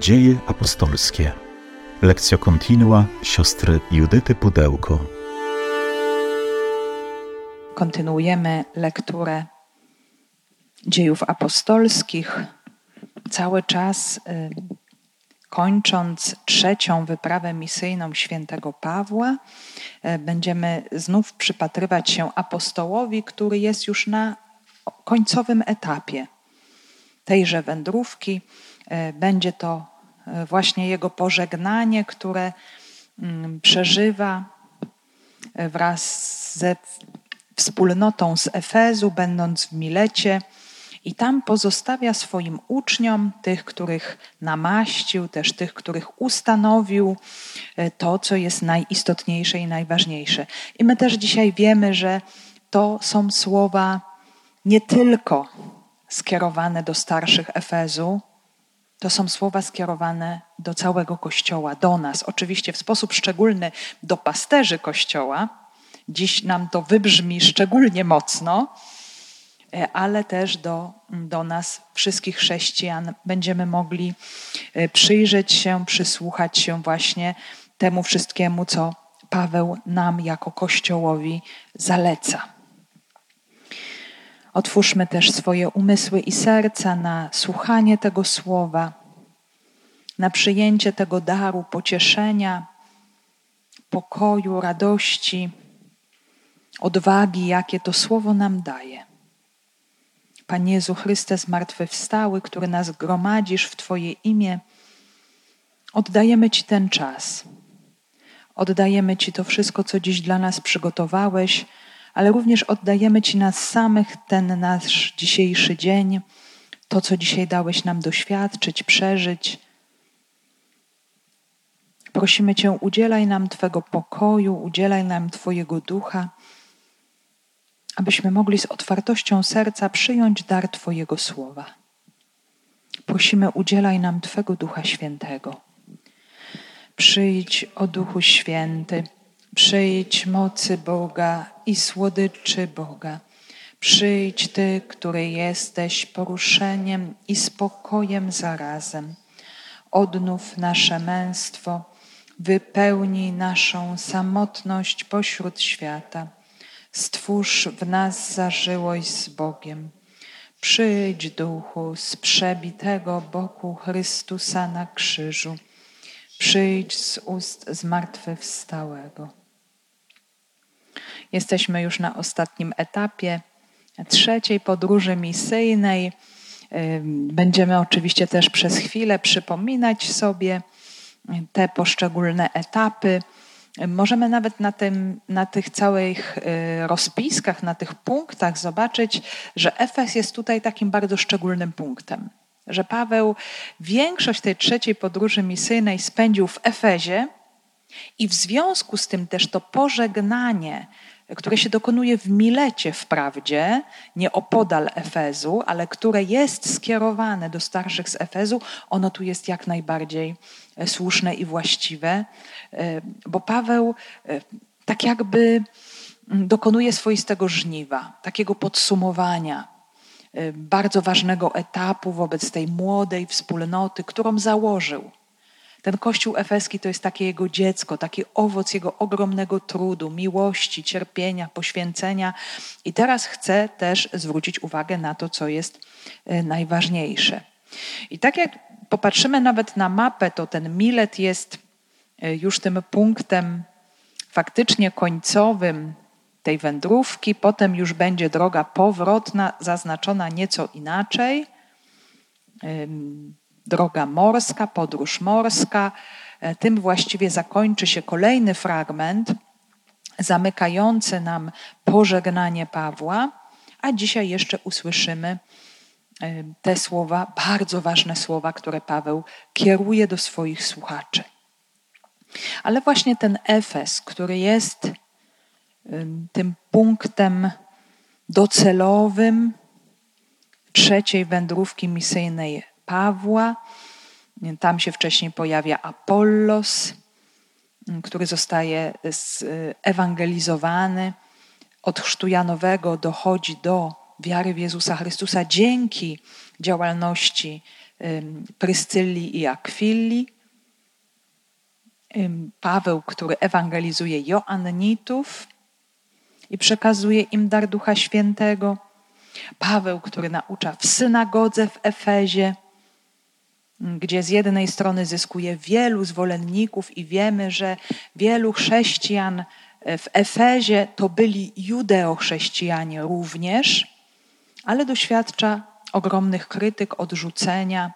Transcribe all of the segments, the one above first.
Dzieje apostolskie. Lekcja kontinua siostry Judyty Pudełko. Kontynuujemy lekturę dziejów apostolskich. Cały czas y, kończąc trzecią wyprawę misyjną świętego Pawła, y, będziemy znów przypatrywać się apostołowi, który jest już na końcowym etapie tejże wędrówki. E, będzie to właśnie jego pożegnanie, które mm, przeżywa e, wraz ze wspólnotą z Efezu, będąc w Milecie. I tam pozostawia swoim uczniom, tych, których namaścił, też tych, których ustanowił, to, co jest najistotniejsze i najważniejsze. I my też dzisiaj wiemy, że to są słowa nie tylko skierowane do starszych Efezu, to są słowa skierowane do całego Kościoła, do nas. Oczywiście w sposób szczególny do pasterzy Kościoła. Dziś nam to wybrzmi szczególnie mocno, e, ale też do, do nas, wszystkich chrześcijan, będziemy mogli e, przyjrzeć się, przysłuchać się właśnie temu wszystkiemu, co Paweł nam jako Kościołowi zaleca. Otwórzmy też swoje umysły i serca na słuchanie tego słowa, na przyjęcie tego daru pocieszenia, pokoju, radości, odwagi, jakie to słowo nam daje. Panie Jezu Chryste zmartwychwstały, który nas gromadzisz w Twoje imię, oddajemy Ci ten czas. Oddajemy Ci to wszystko, co dziś dla nas przygotowałeś ale również oddajemy Ci nas samych ten nasz dzisiejszy dzień, to, co dzisiaj dałeś nam doświadczyć, przeżyć. Prosimy Cię, udzielaj nam Twego pokoju, udzielaj nam Twojego ducha, abyśmy mogli z otwartością serca przyjąć dar Twojego słowa. Prosimy, udzielaj nam Twego Ducha Świętego. Przyjdź, o Duchu Święty Przyjdź mocy Boga i słodyczy Boga. Przyjdź Ty, który jesteś poruszeniem i spokojem zarazem. Odnów nasze męstwo, wypełnij naszą samotność pośród świata. Stwórz w nas zażyłość z Bogiem. Przyjdź, duchu, z przebitego boku Chrystusa na krzyżu. Przyjdź z ust zmartwychwstałego. Jesteśmy już na ostatnim etapie trzeciej podróży misyjnej. Będziemy oczywiście też przez chwilę przypominać sobie te poszczególne etapy. Możemy nawet na, tym, na tych całych y, rozpiskach, na tych punktach zobaczyć, że Efes jest tutaj takim bardzo szczególnym punktem. Że Paweł większość tej trzeciej podróży misyjnej spędził w Efezie i w związku z tym też to pożegnanie które się dokonuje w Milecie wprawdzie, nie opodal Efezu, ale które jest skierowane do starszych z Efezu, ono tu jest jak najbardziej e, słuszne i właściwe, e, bo Paweł e, tak jakby mm, dokonuje swoistego żniwa, takiego podsumowania bardzo ważnego etapu wobec tej młodej wspólnoty, którą założył. Ten Kościół efeski to jest takie jego dziecko, taki owoc jego ogromnego trudu, miłości, cierpienia, poświęcenia. I teraz chcę też zwrócić uwagę na to, co jest e, najważniejsze. I tak jak popatrzymy nawet na mapę, to ten Milet jest e, już tym punktem faktycznie końcowym tej wędrówki. Potem już będzie droga powrotna, zaznaczona nieco inaczej droga morska, podróż morska. E, tym właściwie zakończy się kolejny fragment zamykający nam pożegnanie Pawła, a dzisiaj jeszcze usłyszymy e, te słowa, bardzo ważne słowa, które Paweł kieruje do swoich słuchaczy. Ale właśnie ten Efes, który jest tym punktem docelowym trzeciej wędrówki misyjnej Pawła. Tam się wcześniej pojawia Apollos, który zostaje ewangelizowany. Od chrztu Janowego dochodzi do wiary w Jezusa Chrystusa dzięki działalności Pryscylli i Akwilli. Paweł, który ewangelizuje Joannitów i przekazuje im dar Ducha Świętego. Paweł, który naucza w synagodze w Efezie, gdzie z jednej strony zyskuje wielu zwolenników i wiemy, że wielu chrześcijan w Efezie to byli judeochrześcijanie również, ale doświadcza ogromnych krytyk, odrzucenia,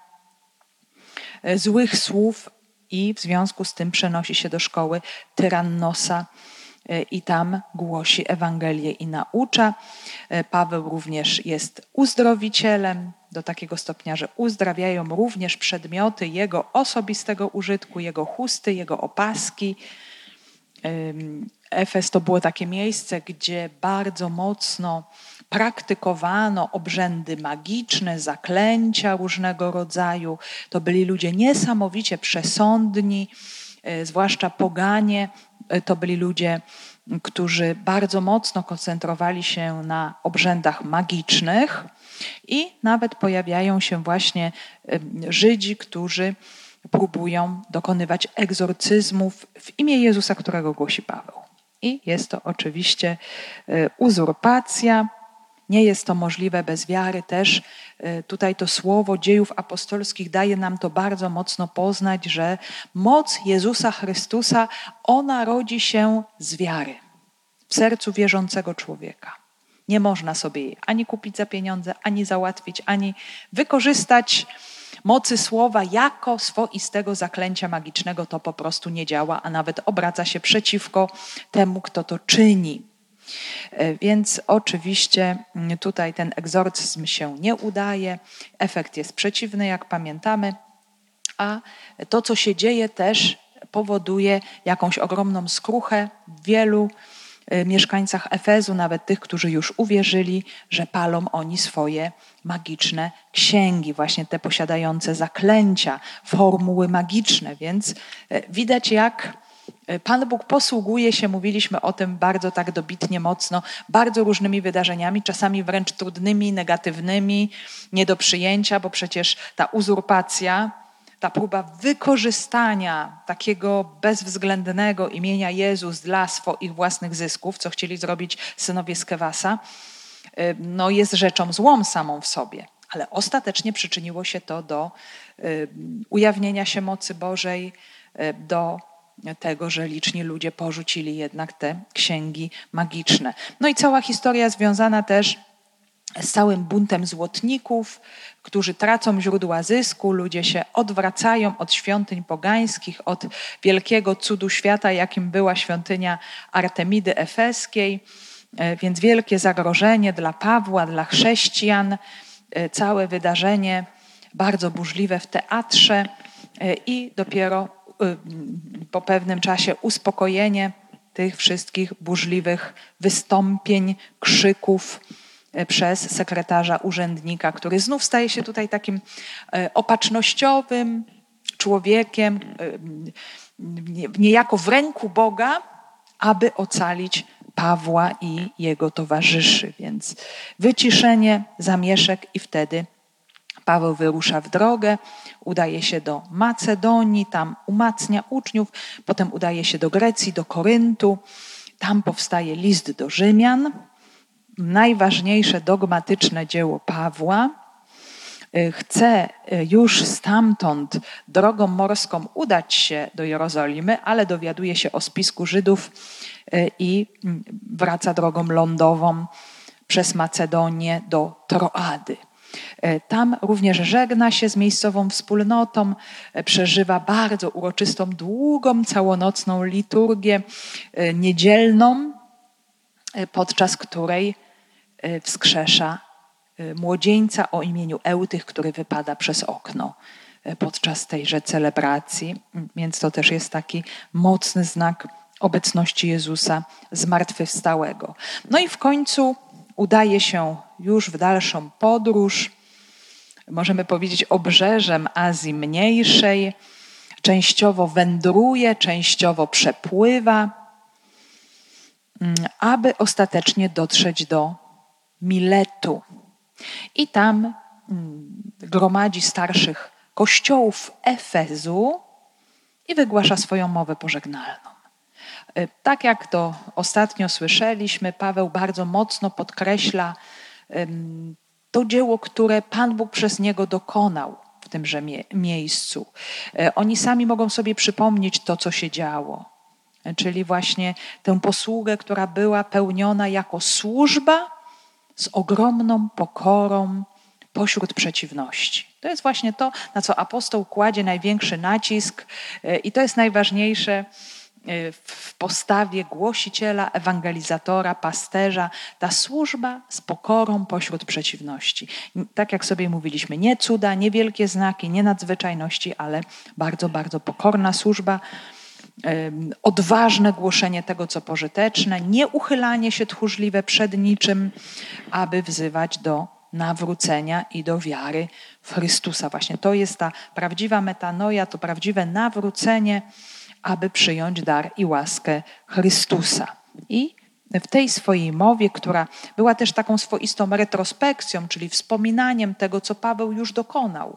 e, złych słów i w związku z tym przenosi się do szkoły Tyrannosa e, i tam głosi Ewangelię i naucza. E, Paweł również jest uzdrowicielem do takiego stopnia, że uzdrawiają również przedmioty jego osobistego użytku, jego chusty, jego opaski. Efes to było takie miejsce, gdzie bardzo mocno praktykowano obrzędy magiczne, zaklęcia różnego rodzaju. To byli ludzie niesamowicie przesądni, e, zwłaszcza poganie. E, to byli ludzie, którzy bardzo mocno koncentrowali się na obrzędach magicznych i nawet pojawiają się właśnie e, Żydzi, którzy próbują dokonywać egzorcyzmów w imię Jezusa, którego głosi Paweł. I jest to oczywiście uzurpacja, nie jest to możliwe bez wiary też. E, tutaj to słowo dziejów apostolskich daje nam to bardzo mocno poznać, że moc Jezusa Chrystusa, ona rodzi się z wiary w sercu wierzącego człowieka. Nie można sobie jej ani kupić za pieniądze, ani załatwić, ani wykorzystać mocy słowa jako swoistego zaklęcia magicznego. To po prostu nie działa, a nawet obraca się przeciwko temu, kto to czyni. E, więc oczywiście mm, tutaj ten egzorcyzm się nie udaje, efekt jest przeciwny, jak pamiętamy, a to, co się dzieje, też powoduje jakąś ogromną skruchę wielu mieszkańcach Efezu, nawet tych, którzy już uwierzyli, że palą oni swoje magiczne księgi, właśnie te posiadające zaklęcia, formuły magiczne. Więc e, widać, jak E, Pan Bóg posługuje się, mówiliśmy o tym bardzo tak dobitnie, mocno, bardzo różnymi wydarzeniami, czasami wręcz trudnymi, negatywnymi, nie do przyjęcia, bo przecież ta uzurpacja, ta próba wykorzystania takiego bezwzględnego imienia Jezus dla swoich własnych zysków, co chcieli zrobić synowie Skewasa, e, no jest rzeczą złą samą w sobie. Ale ostatecznie przyczyniło się to do e, ujawnienia się mocy Bożej, do tego, że liczni ludzie porzucili jednak te księgi magiczne. No i cała historia związana też z całym buntem złotników, którzy tracą źródła zysku, ludzie się odwracają od świątyń pogańskich, od wielkiego cudu świata, jakim była świątynia Artemidy Efeskiej. E, więc wielkie zagrożenie dla Pawła, dla chrześcijan, e, całe wydarzenie bardzo burzliwe w teatrze e, i dopiero po pewnym czasie uspokojenie tych wszystkich burzliwych wystąpień, krzyków przez sekretarza urzędnika, który znów staje się tutaj takim y, opatrznościowym człowiekiem, niejako w ręku Boga, aby ocalić Pawła i jego towarzyszy. Więc wyciszenie, zamieszek i wtedy Paweł wyrusza w drogę, udaje się do Macedonii, tam umacnia uczniów, potem udaje się do Grecji, do Koryntu. Tam powstaje list do Rzymian, najważniejsze dogmatyczne dzieło Pawła. Y, chce y, już stamtąd drogą morską udać się do Jerozolimy, ale dowiaduje się o spisku Żydów y, i mm, wraca drogą lądową przez Macedonię do Troady. Tam również żegna się z miejscową wspólnotą, przeżywa bardzo uroczystą, długą, całonocną liturgię niedzielną, podczas której wskrzesza młodzieńca o imieniu Eutych, który wypada przez okno podczas tejże celebracji. Więc to też jest taki mocny znak obecności Jezusa zmartwychwstałego. No i w końcu udaje się już w dalszą podróż, możemy powiedzieć obrzeżem Azji Mniejszej, częściowo wędruje, częściowo przepływa, mm, aby ostatecznie dotrzeć do Miletu. I tam mm, gromadzi starszych kościołów Efezu i wygłasza swoją mowę pożegnalną. E, tak jak to ostatnio słyszeliśmy, Paweł bardzo mocno podkreśla to dzieło, które Pan Bóg przez niego dokonał w tymże miejscu. E, oni sami mogą sobie przypomnieć to, co się działo, e, czyli właśnie tę posługę, która była pełniona jako służba z ogromną pokorą pośród przeciwności. To jest właśnie to, na co apostoł kładzie największy nacisk, i to jest najważniejsze Y, w postawie głosiciela, ewangelizatora, pasterza, ta służba z pokorą pośród przeciwności. Tak jak sobie mówiliśmy, nie cuda, nie wielkie znaki, nie nadzwyczajności, ale bardzo, bardzo pokorna służba, odważne głoszenie tego, co pożyteczne, nie uchylanie się tchórzliwe przed niczym, aby wzywać do nawrócenia i do wiary w Chrystusa. Właśnie to jest ta prawdziwa metanoja, to prawdziwe nawrócenie aby przyjąć dar i łaskę Chrystusa. I w tej swojej mowie, która była też taką swoistą retrospekcją, czyli wspominaniem tego, co Paweł już dokonał,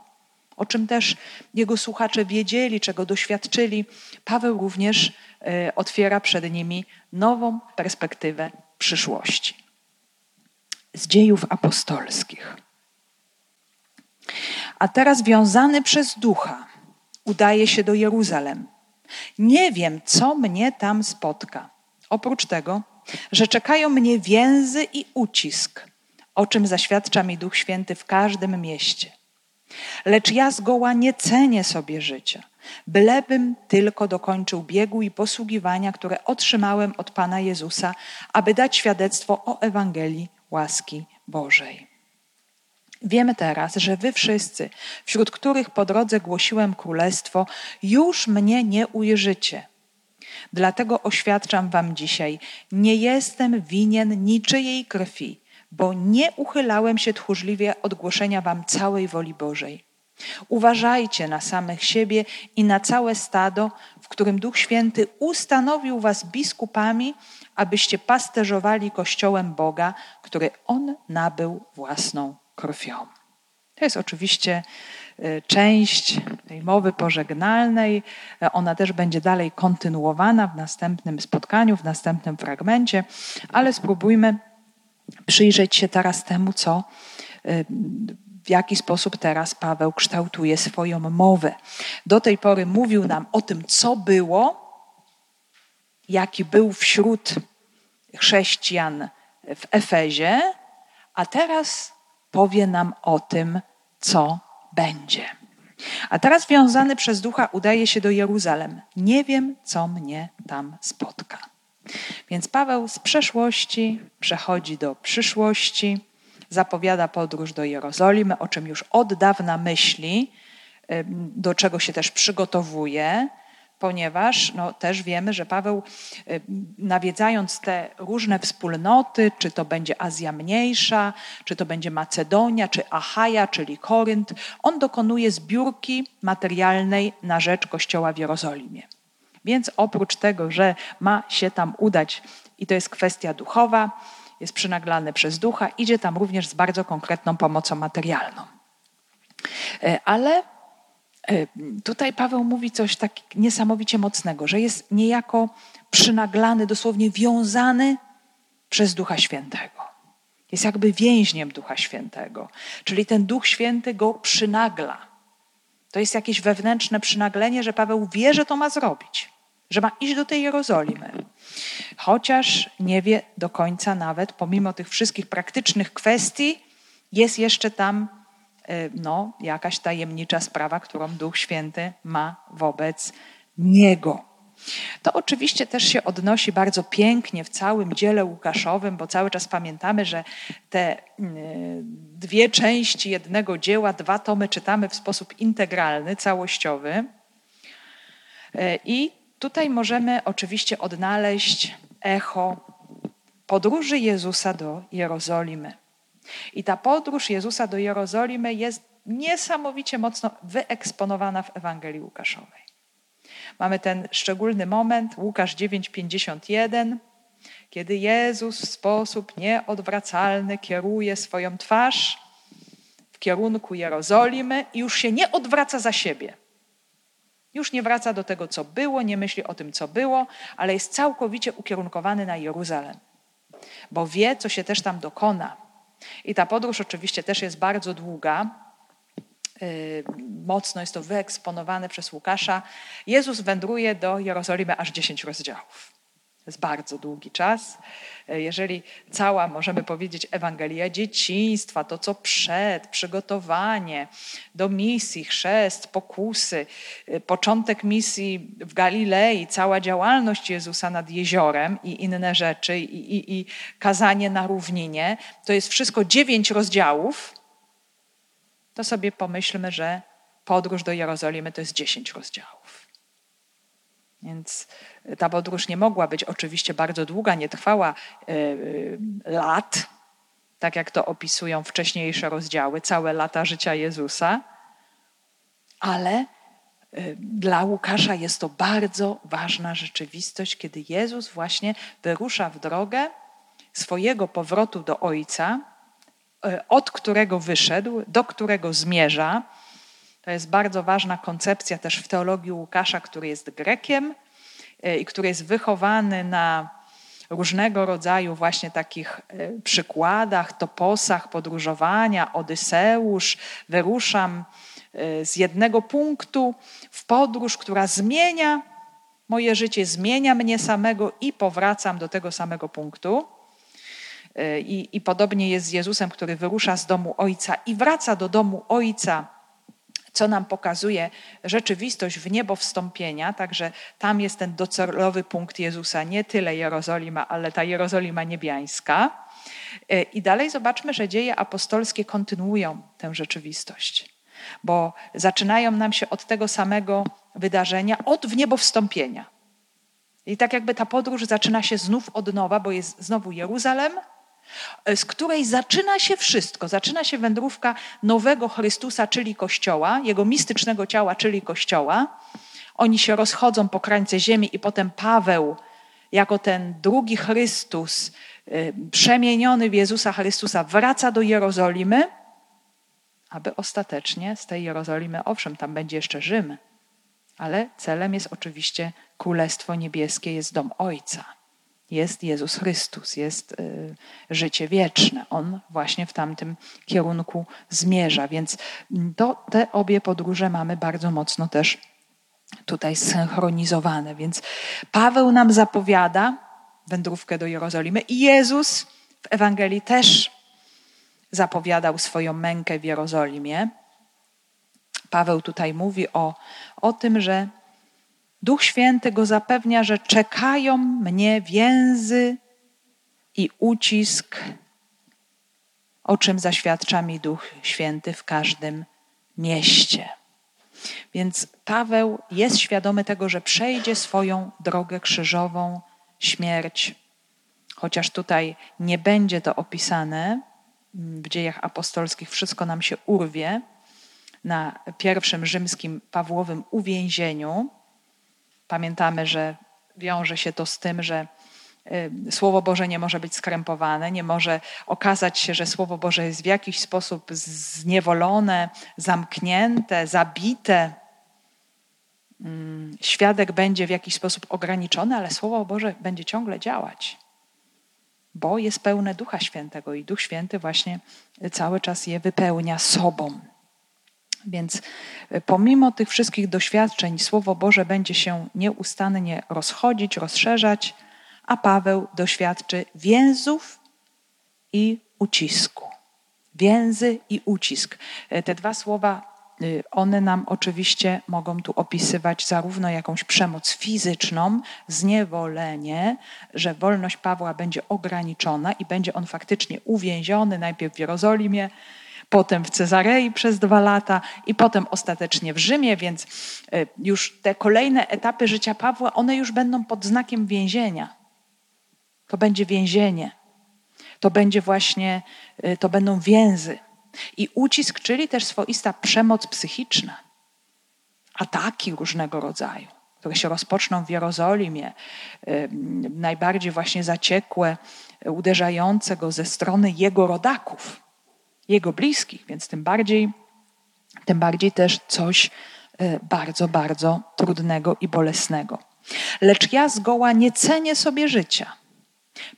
o czym też jego słuchacze wiedzieli, czego doświadczyli, Paweł również e, otwiera przed nimi nową perspektywę przyszłości. Z dziejów apostolskich. A teraz wiązany przez ducha udaje się do Jeruzalem nie wiem, co mnie tam spotka. Oprócz tego, że czekają mnie więzy i ucisk, o czym zaświadcza mi Duch Święty w każdym mieście. Lecz ja zgoła nie cenię sobie życia, bylebym tylko dokończył biegu i posługiwania, które otrzymałem od Pana Jezusa, aby dać świadectwo o Ewangelii łaski Bożej. Wiemy teraz, że wy wszyscy, wśród których po drodze głosiłem królestwo, już mnie nie ujrzycie. Dlatego oświadczam wam dzisiaj, nie jestem winien niczyjej krwi, bo nie uchylałem się tchórzliwie od głoszenia wam całej woli Bożej. Uważajcie na samych siebie i na całe stado, w którym Duch Święty ustanowił was biskupami, abyście pasterzowali Kościołem Boga, który On nabył własną krwią. To jest oczywiście y, część tej mowy pożegnalnej. Ona też będzie dalej kontynuowana w następnym spotkaniu, w następnym fragmencie, ale spróbujmy przyjrzeć się teraz temu, co y, w jaki sposób teraz Paweł kształtuje swoją mowę. Do tej pory mówił nam o tym, co było, jaki był wśród chrześcijan w Efezie, a teraz powie nam o tym, co będzie. A teraz wiązany przez ducha udaje się do Jeruzalem. Nie wiem, co mnie tam spotka. Więc Paweł z przeszłości przechodzi do przyszłości, zapowiada podróż do Jerozolimy, o czym już od dawna myśli, do czego się też przygotowuje ponieważ no, też wiemy, że Paweł nawiedzając te różne wspólnoty, czy to będzie Azja Mniejsza, czy to będzie Macedonia, czy Achaja, czyli Korynt, on dokonuje zbiórki materialnej na rzecz Kościoła w Jerozolimie. Więc oprócz tego, że ma się tam udać, i to jest kwestia duchowa, jest przynaglany przez ducha, idzie tam również z bardzo konkretną pomocą materialną. Y, ale E, tutaj Paweł mówi coś tak niesamowicie mocnego, że jest niejako przynaglany, dosłownie wiązany przez Ducha Świętego. Jest jakby więźniem Ducha Świętego, czyli ten Duch Święty go przynagla. To jest jakieś wewnętrzne przynaglenie, że Paweł wie, że to ma zrobić, że ma iść do tej Jerozolimy. Chociaż nie wie do końca nawet, pomimo tych wszystkich praktycznych kwestii, jest jeszcze tam Y, no, jakaś tajemnicza sprawa, którą Duch Święty ma wobec Niego. To oczywiście też się odnosi bardzo pięknie w całym dziele Łukaszowym, bo cały czas pamiętamy, że te y, dwie części jednego dzieła, dwa tomy czytamy w sposób integralny, całościowy. Y, I tutaj możemy oczywiście odnaleźć echo podróży Jezusa do Jerozolimy. I ta podróż Jezusa do Jerozolimy jest niesamowicie mocno wyeksponowana w Ewangelii Łukaszowej. Mamy ten szczególny moment, Łukasz 9:51, kiedy Jezus w sposób nieodwracalny kieruje swoją twarz w kierunku Jerozolimy i już się nie odwraca za siebie. Już nie wraca do tego, co było, nie myśli o tym, co było, ale jest całkowicie ukierunkowany na Jeruzalem, bo wie, co się też tam dokona. I ta podróż oczywiście też jest bardzo długa. Yy, mocno jest to wyeksponowane przez Łukasza. Jezus wędruje do Jerozolimy aż 10 rozdziałów. To jest bardzo długi czas. E, jeżeli cała, możemy powiedzieć, Ewangelia dzieciństwa, to co przed, przygotowanie do misji, chrzest, pokusy, e, początek misji w Galilei, cała działalność Jezusa nad jeziorem i inne rzeczy, i, i, i kazanie na równinie, to jest wszystko dziewięć rozdziałów, to sobie pomyślmy, że podróż do Jerozolimy to jest dziesięć rozdziałów. Więc ta podróż nie mogła być oczywiście bardzo długa, nie trwała e, e, lat, tak jak to opisują wcześniejsze rozdziały, całe lata życia Jezusa, ale e, dla Łukasza jest to bardzo ważna rzeczywistość, kiedy Jezus właśnie wyrusza w drogę swojego powrotu do Ojca, od którego wyszedł, do którego zmierza. To jest bardzo ważna koncepcja też w teologii Łukasza, który jest Grekiem, E, i który jest wychowany na różnego rodzaju właśnie takich e, przykładach, toposach podróżowania, Odyseusz, wyruszam e, z jednego punktu w podróż, która zmienia moje życie, zmienia mnie samego i powracam do tego samego punktu. I, I podobnie jest z Jezusem, który wyrusza z domu Ojca i wraca do domu Ojca co nam pokazuje rzeczywistość w niebo wstąpienia, także tam jest ten docelowy punkt Jezusa, nie tyle Jerozolima, ale ta Jerozolima niebiańska. E, I dalej zobaczmy, że dzieje apostolskie kontynuują tę rzeczywistość, bo zaczynają nam się od tego samego wydarzenia, od w niebo wstąpienia. I tak jakby ta podróż zaczyna się znów od nowa, bo jest znowu Jeruzalem, z której zaczyna się wszystko. Zaczyna się wędrówka nowego Chrystusa, czyli Kościoła, jego mistycznego ciała, czyli Kościoła. Oni się rozchodzą po krańce ziemi i potem Paweł, jako ten drugi Chrystus, y, przemieniony w Jezusa Chrystusa, wraca do Jerozolimy, aby ostatecznie z tej Jerozolimy, owszem, tam będzie jeszcze Rzym, ale celem jest oczywiście Królestwo Niebieskie, jest dom Ojca jest Jezus Chrystus, jest y, życie wieczne. On właśnie w tamtym kierunku zmierza. Więc to, te obie podróże mamy bardzo mocno też tutaj synchronizowane. Więc Paweł nam zapowiada wędrówkę do Jerozolimy i Jezus w Ewangelii też zapowiadał swoją mękę w Jerozolimie. Paweł tutaj mówi o, o tym, że Duch Święty go zapewnia, że czekają mnie więzy i ucisk, o czym zaświadcza mi Duch Święty w każdym mieście. Więc Paweł jest świadomy tego, że przejdzie swoją drogę krzyżową, śmierć, chociaż tutaj nie będzie to opisane w dziejach apostolskich, wszystko nam się urwie na pierwszym rzymskim Pawłowym uwięzieniu Pamiętamy, że wiąże się to z tym, że y, Słowo Boże nie może być skrępowane, nie może okazać się, że Słowo Boże jest w jakiś sposób zniewolone, zamknięte, zabite. Mm, świadek będzie w jakiś sposób ograniczony, ale Słowo Boże będzie ciągle działać, bo jest pełne Ducha Świętego i Duch Święty właśnie cały czas je wypełnia sobą. Więc e, pomimo tych wszystkich doświadczeń, Słowo Boże będzie się nieustannie rozchodzić, rozszerzać, a Paweł doświadczy więzów i ucisku. Więzy i ucisk. E, te dwa słowa, e, one nam oczywiście mogą tu opisywać zarówno jakąś przemoc fizyczną, zniewolenie, że wolność Pawła będzie ograniczona i będzie on faktycznie uwięziony najpierw w Jerozolimie, potem w Cezarei przez dwa lata i potem ostatecznie w Rzymie, więc e, już te kolejne etapy życia Pawła, one już będą pod znakiem więzienia. To będzie więzienie. To będzie właśnie, e, to będą więzy. I ucisk, czyli też swoista przemoc psychiczna. Ataki różnego rodzaju, które się rozpoczną w Jerozolimie, e, najbardziej właśnie zaciekłe, uderzające go ze strony jego rodaków jego bliskich, więc tym bardziej, tym bardziej też coś e, bardzo, bardzo trudnego i bolesnego. Lecz ja zgoła nie cenię sobie życia,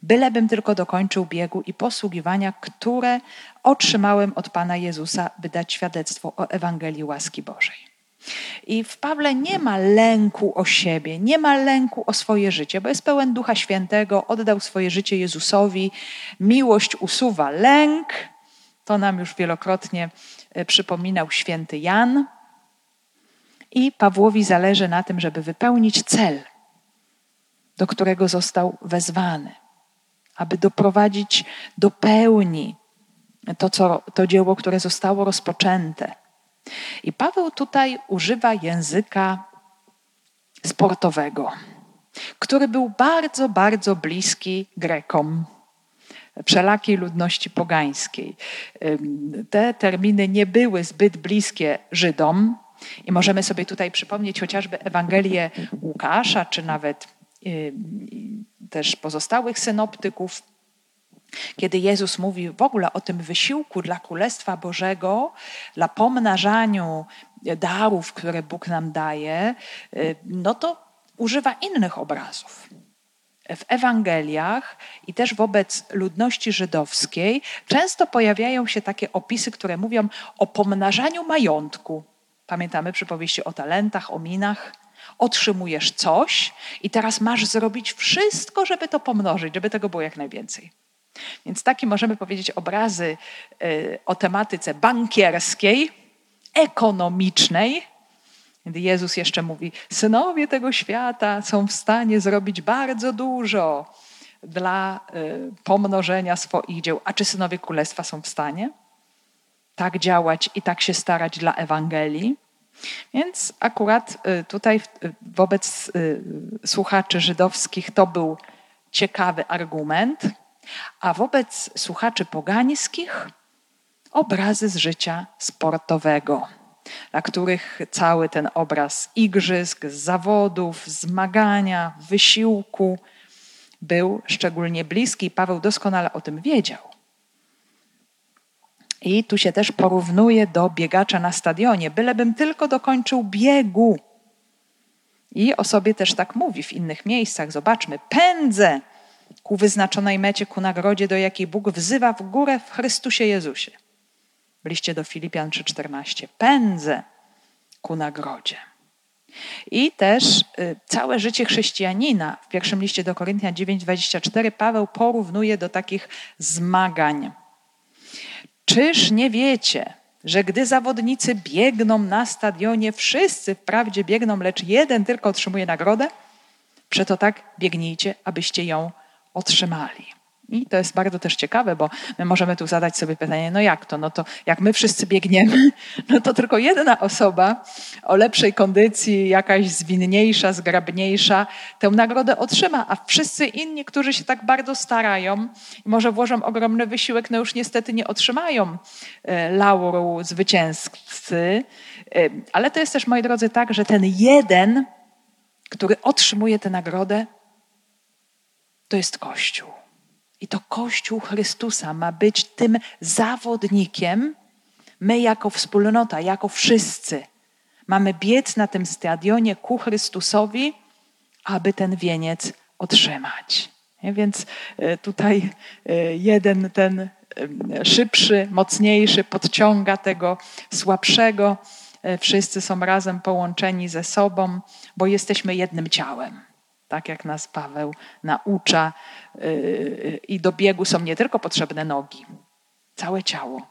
bylebym tylko dokończył biegu i posługiwania, które otrzymałem od Pana Jezusa, by dać świadectwo o Ewangelii łaski Bożej. I w Pawle nie ma lęku o siebie, nie ma lęku o swoje życie, bo jest pełen Ducha Świętego, oddał swoje życie Jezusowi. Miłość usuwa lęk. To nam już wielokrotnie e, przypominał święty Jan. I Pawłowi zależy na tym, żeby wypełnić cel, do którego został wezwany, aby doprowadzić do pełni to, co, to dzieło, które zostało rozpoczęte. I Paweł tutaj używa języka sportowego, który był bardzo, bardzo bliski Grekom, wszelakiej ludności pogańskiej. Te terminy nie były zbyt bliskie Żydom, i możemy sobie tutaj przypomnieć chociażby Ewangelię Łukasza, czy nawet też pozostałych synoptyków, kiedy Jezus mówi w ogóle o tym wysiłku dla Królestwa Bożego, dla pomnażaniu darów, które Bóg nam daje, no to używa innych obrazów. W Ewangeliach i też wobec ludności żydowskiej często pojawiają się takie opisy, które mówią o pomnażaniu majątku. Pamiętamy przypowieści o talentach, o minach. Otrzymujesz coś i teraz masz zrobić wszystko, żeby to pomnożyć, żeby tego było jak najwięcej. Więc takie możemy powiedzieć obrazy y, o tematyce bankierskiej, ekonomicznej. Gdy Jezus jeszcze mówi: Synowie tego świata są w stanie zrobić bardzo dużo dla y, pomnożenia swoich dzieł. A czy synowie królestwa są w stanie tak działać i tak się starać dla Ewangelii? Więc akurat y, tutaj wobec słuchaczy żydowskich to był ciekawy argument a wobec słuchaczy pogańskich obrazy z życia sportowego, dla których cały ten obraz igrzysk, zawodów, zmagania, wysiłku był szczególnie bliski. Paweł doskonale o tym wiedział. I tu się też porównuje do biegacza na stadionie, bylebym tylko dokończył biegu. I o sobie też tak mówi w innych miejscach. Zobaczmy, pędzę, ku wyznaczonej mecie, ku nagrodzie, do jakiej Bóg wzywa w górę w Chrystusie Jezusie. W liście do Filipian 3,14. Pędzę ku nagrodzie. I też y, całe życie chrześcijanina w pierwszym liście do Koryntian 9:24 Paweł porównuje do takich zmagań. Czyż nie wiecie, że gdy zawodnicy biegną na stadionie, wszyscy wprawdzie biegną, lecz jeden tylko otrzymuje nagrodę? Przeto tak biegnijcie, abyście ją otrzymali. I to jest bardzo też ciekawe, bo my możemy tu zadać sobie pytanie, no jak to? No to jak my wszyscy biegniemy, no to tylko jedna osoba o lepszej kondycji, jakaś zwinniejsza, zgrabniejsza, tę nagrodę otrzyma, a wszyscy inni, którzy się tak bardzo starają i może włożą ogromny wysiłek, no już niestety nie otrzymają e, lauru zwycięzcy. E, ale to jest też, moi drodzy, tak, że ten jeden, który otrzymuje tę nagrodę, to jest Kościół. I to Kościół Chrystusa ma być tym zawodnikiem. My, jako wspólnota, jako wszyscy, mamy biec na tym stadionie ku Chrystusowi, aby ten wieniec otrzymać. Więc e, tutaj e, jeden ten e, szybszy, mocniejszy podciąga tego słabszego. Wszyscy są razem połączeni ze sobą, bo jesteśmy jednym ciałem tak jak nas Paweł naucza. Y, I do biegu są nie tylko potrzebne nogi, całe ciało,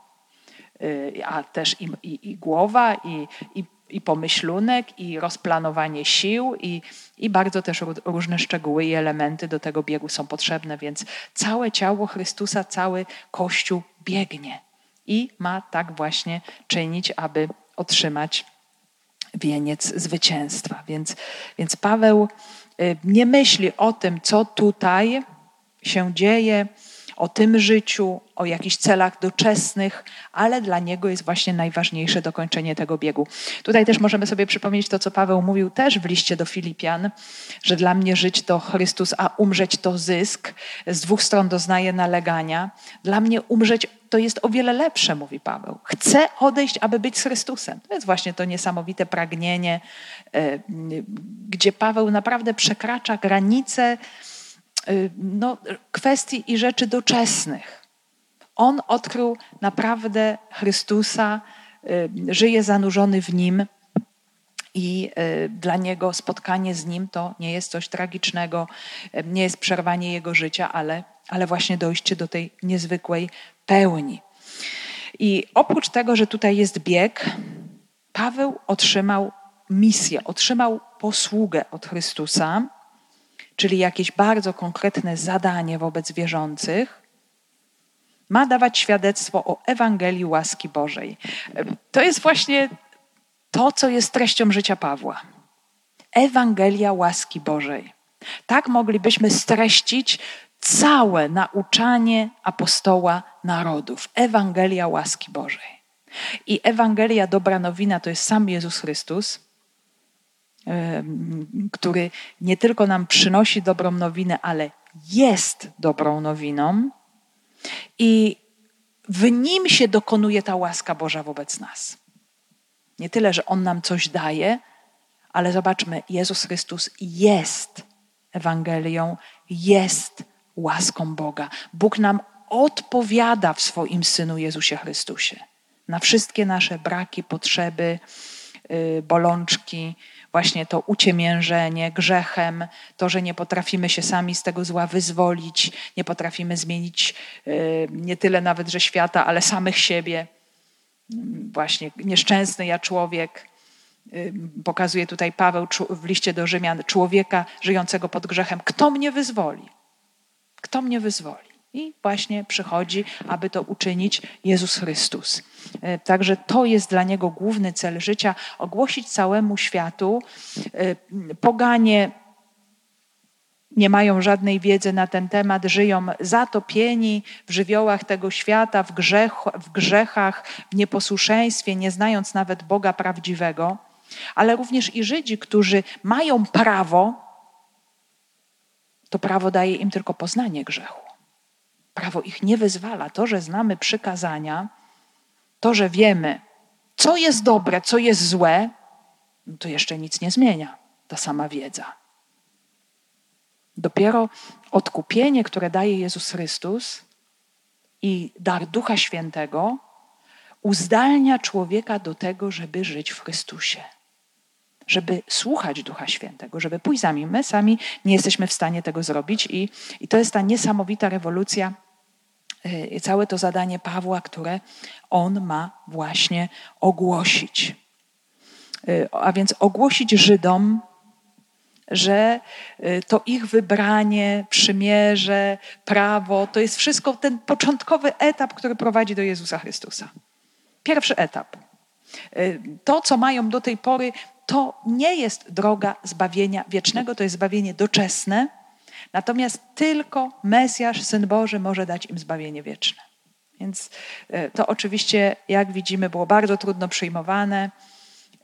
y, a też i, i, i głowa, i, i, i pomyślunek, i rozplanowanie sił, i, i bardzo też różne szczegóły i elementy do tego biegu są potrzebne, więc całe ciało Chrystusa, cały Kościół biegnie i ma tak właśnie czynić, aby otrzymać wieniec zwycięstwa. Więc, więc Paweł Y, nie myśli o tym, co tutaj się dzieje, o tym życiu, o jakichś celach doczesnych, ale dla niego jest właśnie najważniejsze dokończenie tego biegu. Tutaj też możemy sobie przypomnieć to, co Paweł mówił też w liście do Filipian, że dla mnie żyć to Chrystus, a umrzeć to zysk. Z dwóch stron doznaję nalegania. Dla mnie umrzeć to jest o wiele lepsze, mówi Paweł. Chcę odejść, aby być z Chrystusem. To jest właśnie to niesamowite pragnienie, e, gdzie Paweł naprawdę przekracza granice e, no, kwestii i rzeczy doczesnych. On odkrył naprawdę Chrystusa, e, żyje zanurzony w nim i dla niego spotkanie z nim to nie jest coś tragicznego, nie jest przerwanie jego życia, ale, ale właśnie dojście do tej niezwykłej pełni. I oprócz tego, że tutaj jest bieg, Paweł otrzymał misję, otrzymał posługę od Chrystusa, czyli jakieś bardzo konkretne zadanie wobec wierzących. Ma dawać świadectwo o Ewangelii łaski Bożej. To jest właśnie to, co jest treścią życia Pawła. Ewangelia łaski Bożej. Tak moglibyśmy streścić całe nauczanie apostoła narodów, Ewangelia łaski Bożej. I Ewangelia dobra nowina to jest sam Jezus Chrystus, który nie tylko nam przynosi dobrą nowinę, ale jest dobrą nowiną i w nim się dokonuje ta łaska Boża wobec nas. Nie tyle, że On nam coś daje, ale zobaczmy, Jezus Chrystus jest Ewangelią, jest łaską Boga. Bóg nam odpowiada w swoim Synu Jezusie Chrystusie na wszystkie nasze braki, potrzeby, y, bolączki, właśnie to uciemiężenie grzechem, to, że nie potrafimy się sami z tego zła wyzwolić, nie potrafimy zmienić y, nie tyle nawet, że świata, ale samych siebie. Właśnie nieszczęsny ja człowiek, y, pokazuje tutaj Paweł w liście do Rzymian, człowieka żyjącego pod grzechem. Kto mnie wyzwoli? Kto mnie wyzwoli? I właśnie przychodzi, aby to uczynić Jezus Chrystus. E, także to jest dla niego główny cel życia ogłosić całemu światu. E, poganie nie mają żadnej wiedzy na ten temat, żyją zatopieni w żywiołach tego świata, w, grzech, w grzechach, w nieposłuszeństwie, nie znając nawet Boga prawdziwego, ale również i Żydzi, którzy mają prawo to prawo daje im tylko poznanie grzechu. Prawo ich nie wyzwala. To, że znamy przykazania, to, że wiemy, co jest dobre, co jest złe, no to jeszcze nic nie zmienia ta sama wiedza. Dopiero odkupienie, które daje Jezus Chrystus i dar Ducha Świętego, uzdalnia człowieka do tego, żeby żyć w Chrystusie żeby słuchać Ducha Świętego, żeby pójść za nim. My sami nie jesteśmy w stanie tego zrobić i, i to jest ta niesamowita rewolucja, yy, całe to zadanie Pawła, które on ma właśnie ogłosić. Yy, a więc ogłosić Żydom, że y, to ich wybranie, przymierze, prawo, to jest wszystko ten początkowy etap, który prowadzi do Jezusa Chrystusa. Pierwszy etap. Y, to, co mają do tej pory, to nie jest droga zbawienia wiecznego, to jest zbawienie doczesne. Natomiast tylko Mesjasz, Syn Boży, może dać im zbawienie wieczne. Więc e, to oczywiście, jak widzimy, było bardzo trudno przyjmowane,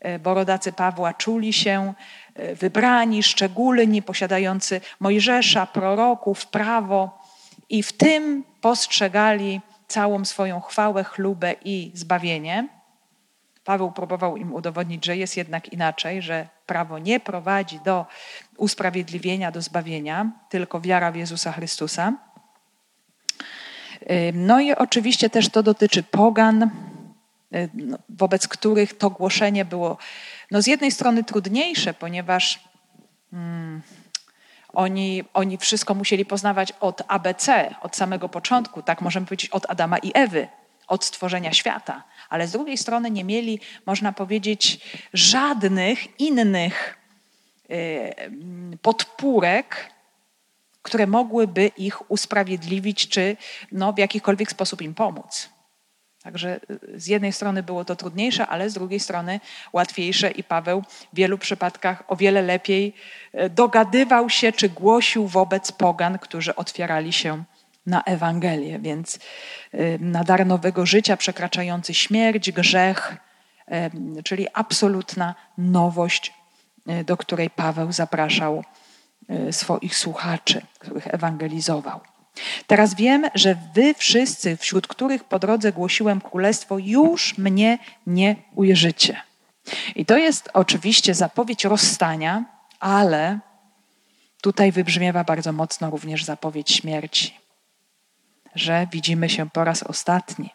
e, bo rodacy Pawła czuli się e, wybrani, szczególni, posiadający Mojżesza, proroków, prawo i w tym postrzegali całą swoją chwałę, chlubę i zbawienie. Paweł próbował im udowodnić, że jest jednak inaczej, że prawo nie prowadzi do usprawiedliwienia, do zbawienia, tylko wiara w Jezusa Chrystusa. No i oczywiście też to dotyczy pogan, no, wobec których to głoszenie było no z jednej strony trudniejsze, ponieważ hmm, oni, oni wszystko musieli poznawać od ABC, od samego początku, tak możemy powiedzieć od Adama i Ewy, od stworzenia świata ale z drugiej strony nie mieli, można powiedzieć, żadnych innych y, podpórek, które mogłyby ich usprawiedliwić, czy no, w jakikolwiek sposób im pomóc. Także y, z jednej strony było to trudniejsze, ale z drugiej strony łatwiejsze i Paweł w wielu przypadkach o wiele lepiej y, dogadywał się czy głosił wobec pogan, którzy otwierali się na Ewangelię, więc y, na dar nowego życia przekraczający śmierć, grzech, y, czyli absolutna nowość, y, do której Paweł zapraszał swoich słuchaczy, których ewangelizował. Teraz wiem, że wy wszyscy, wśród których po drodze głosiłem królestwo, już mnie nie ujrzycie. I to jest oczywiście zapowiedź rozstania, ale tutaj wybrzmiewa bardzo mocno również zapowiedź śmierci, że widzimy się po raz ostatni,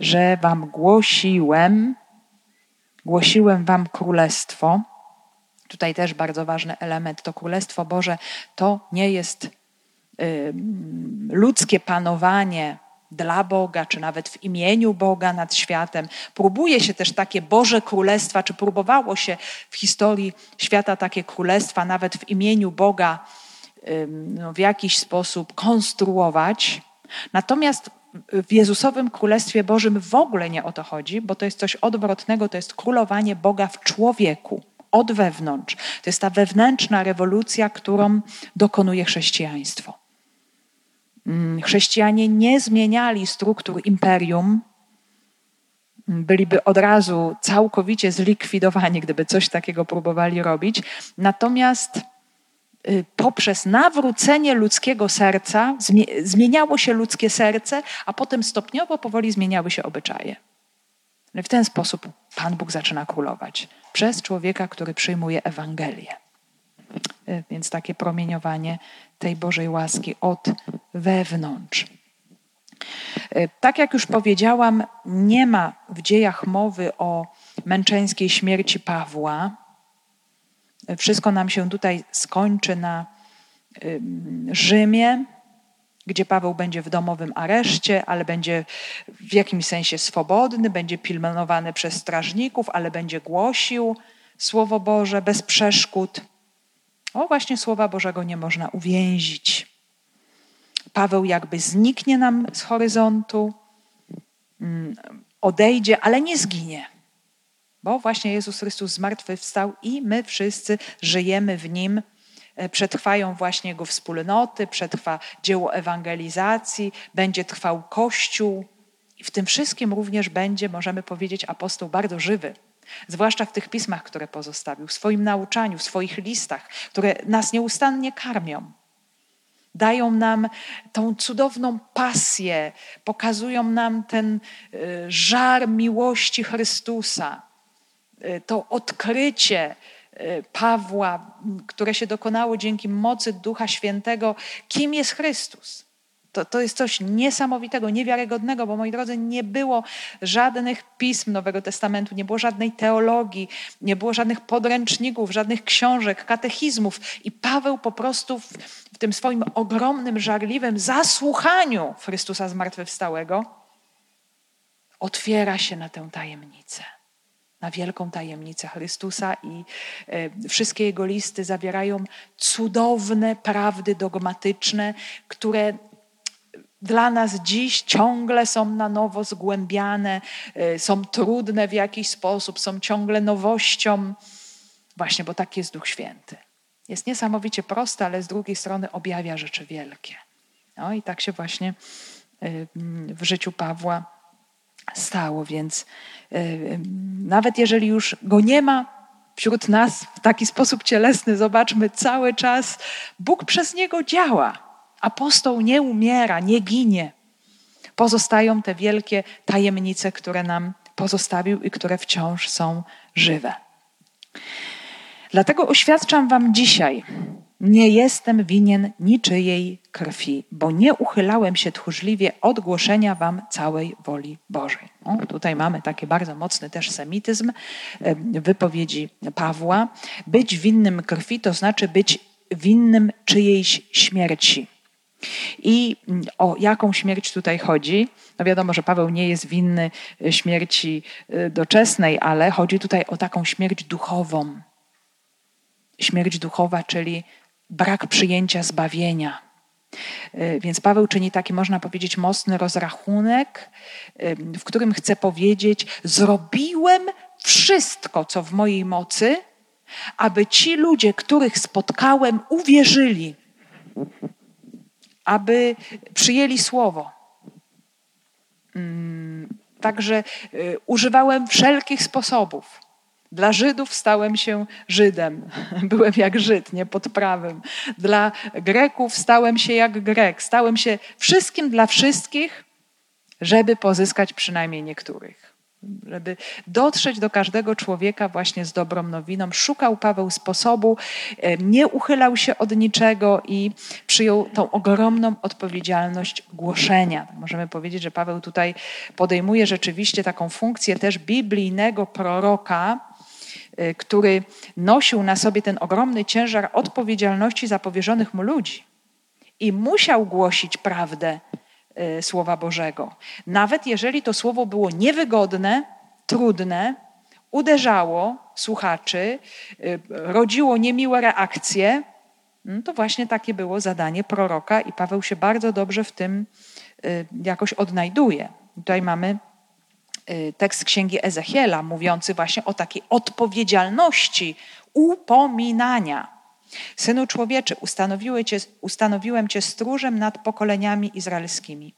że wam głosiłem, głosiłem wam królestwo. Tutaj też bardzo ważny element to królestwo Boże to nie jest y, ludzkie panowanie dla Boga, czy nawet w imieniu Boga nad światem. Próbuje się też takie Boże Królestwa, czy próbowało się w historii świata takie królestwa, nawet w imieniu Boga no, w jakiś sposób konstruować. Natomiast w Jezusowym Królestwie Bożym w ogóle nie o to chodzi, bo to jest coś odwrotnego, to jest królowanie Boga w człowieku, od wewnątrz. To jest ta wewnętrzna rewolucja, którą dokonuje chrześcijaństwo. Mm, chrześcijanie nie zmieniali struktur imperium, byliby od razu całkowicie zlikwidowani, gdyby coś takiego próbowali robić. Natomiast poprzez nawrócenie ludzkiego serca zmieniało się ludzkie serce, a potem stopniowo powoli zmieniały się obyczaje. W ten sposób Pan Bóg zaczyna królować przez człowieka, który przyjmuje Ewangelię. Y, więc takie promieniowanie tej Bożej łaski od wewnątrz. Y, tak jak już powiedziałam, nie ma w dziejach mowy o męczeńskiej śmierci Pawła. Wszystko nam się tutaj skończy na Rzymie, gdzie Paweł będzie w domowym areszcie, ale będzie w jakimś sensie swobodny, będzie pilnowany przez strażników, ale będzie głosił Słowo Boże bez przeszkód. O, właśnie Słowa Bożego nie można uwięzić. Paweł jakby zniknie nam z horyzontu, mm, odejdzie, ale nie zginie. Bo właśnie Jezus Chrystus zmartwychwstał i my wszyscy żyjemy w Nim. E, przetrwają właśnie Jego wspólnoty, przetrwa dzieło ewangelizacji, będzie trwał Kościół. I w tym wszystkim również będzie, możemy powiedzieć, apostoł bardzo żywy. Zwłaszcza w tych pismach, które pozostawił, w swoim nauczaniu, w swoich listach, które nas nieustannie karmią. Dają nam tą cudowną pasję, pokazują nam ten y, żar miłości Chrystusa, to odkrycie y, Pawła, które się dokonało dzięki mocy Ducha Świętego, kim jest Chrystus. To, to jest coś niesamowitego, niewiarygodnego, bo moi drodzy, nie było żadnych pism Nowego Testamentu, nie było żadnej teologii, nie było żadnych podręczników, żadnych książek, katechizmów. I Paweł po prostu w, w tym swoim ogromnym, żarliwym zasłuchaniu Chrystusa zmartwychwstałego otwiera się na tę tajemnicę na wielką tajemnicę Chrystusa i e, wszystkie jego listy zawierają cudowne prawdy dogmatyczne, które dla nas dziś ciągle są na nowo zgłębiane, y, są trudne w jakiś sposób, są ciągle nowością, właśnie bo tak jest Duch Święty. Jest niesamowicie prosty, ale z drugiej strony objawia rzeczy wielkie. No i tak się właśnie y, w życiu Pawła stało, więc y, nawet jeżeli już go nie ma wśród nas w taki sposób cielesny, zobaczmy, cały czas Bóg przez niego działa Apostoł nie umiera, nie ginie. Pozostają te wielkie tajemnice, które nam pozostawił i które wciąż są żywe. Dlatego oświadczam Wam dzisiaj, nie jestem winien niczyjej krwi, bo nie uchylałem się tchórzliwie od głoszenia Wam całej woli Bożej. O, tutaj mamy taki bardzo mocny też semityzm wypowiedzi Pawła. Być winnym krwi to znaczy być winnym czyjejś śmierci. I o jaką śmierć tutaj chodzi? No wiadomo, że Paweł nie jest winny e, śmierci e, doczesnej, ale chodzi tutaj o taką śmierć duchową. Śmierć duchowa, czyli brak przyjęcia zbawienia. E, więc Paweł czyni taki, można powiedzieć, mocny rozrachunek, w którym chce powiedzieć: Zrobiłem wszystko, co w mojej mocy, aby ci ludzie, których spotkałem, uwierzyli aby przyjęli słowo. Mm, także y, używałem wszelkich sposobów, Dla Żydów stałem się Żydem. Byłem jak Żyd, nie pod prawem. Dla Greków stałem się jak Grek. Stałem się wszystkim dla wszystkich, żeby pozyskać przynajmniej niektórych żeby dotrzeć do każdego człowieka właśnie z dobrą nowiną. Szukał Paweł sposobu, e, nie uchylał się od niczego i przyjął tą ogromną odpowiedzialność głoszenia. Możemy powiedzieć, że Paweł tutaj podejmuje rzeczywiście taką funkcję też biblijnego proroka, który nosił na sobie ten ogromny ciężar odpowiedzialności za powierzonych mu ludzi i musiał głosić prawdę Y, Słowa Bożego. Nawet jeżeli to słowo było niewygodne, trudne, uderzało słuchaczy, y, rodziło niemiłe reakcje, mm, to właśnie takie było zadanie proroka i Paweł się bardzo dobrze w tym y, jakoś odnajduje. Tutaj mamy tekst księgi Ezechiela mówiący właśnie o takiej odpowiedzialności upominania. Synu człowieczy, cię, ustanowiłem cię stróżem nad pokoleniami izraelskimi.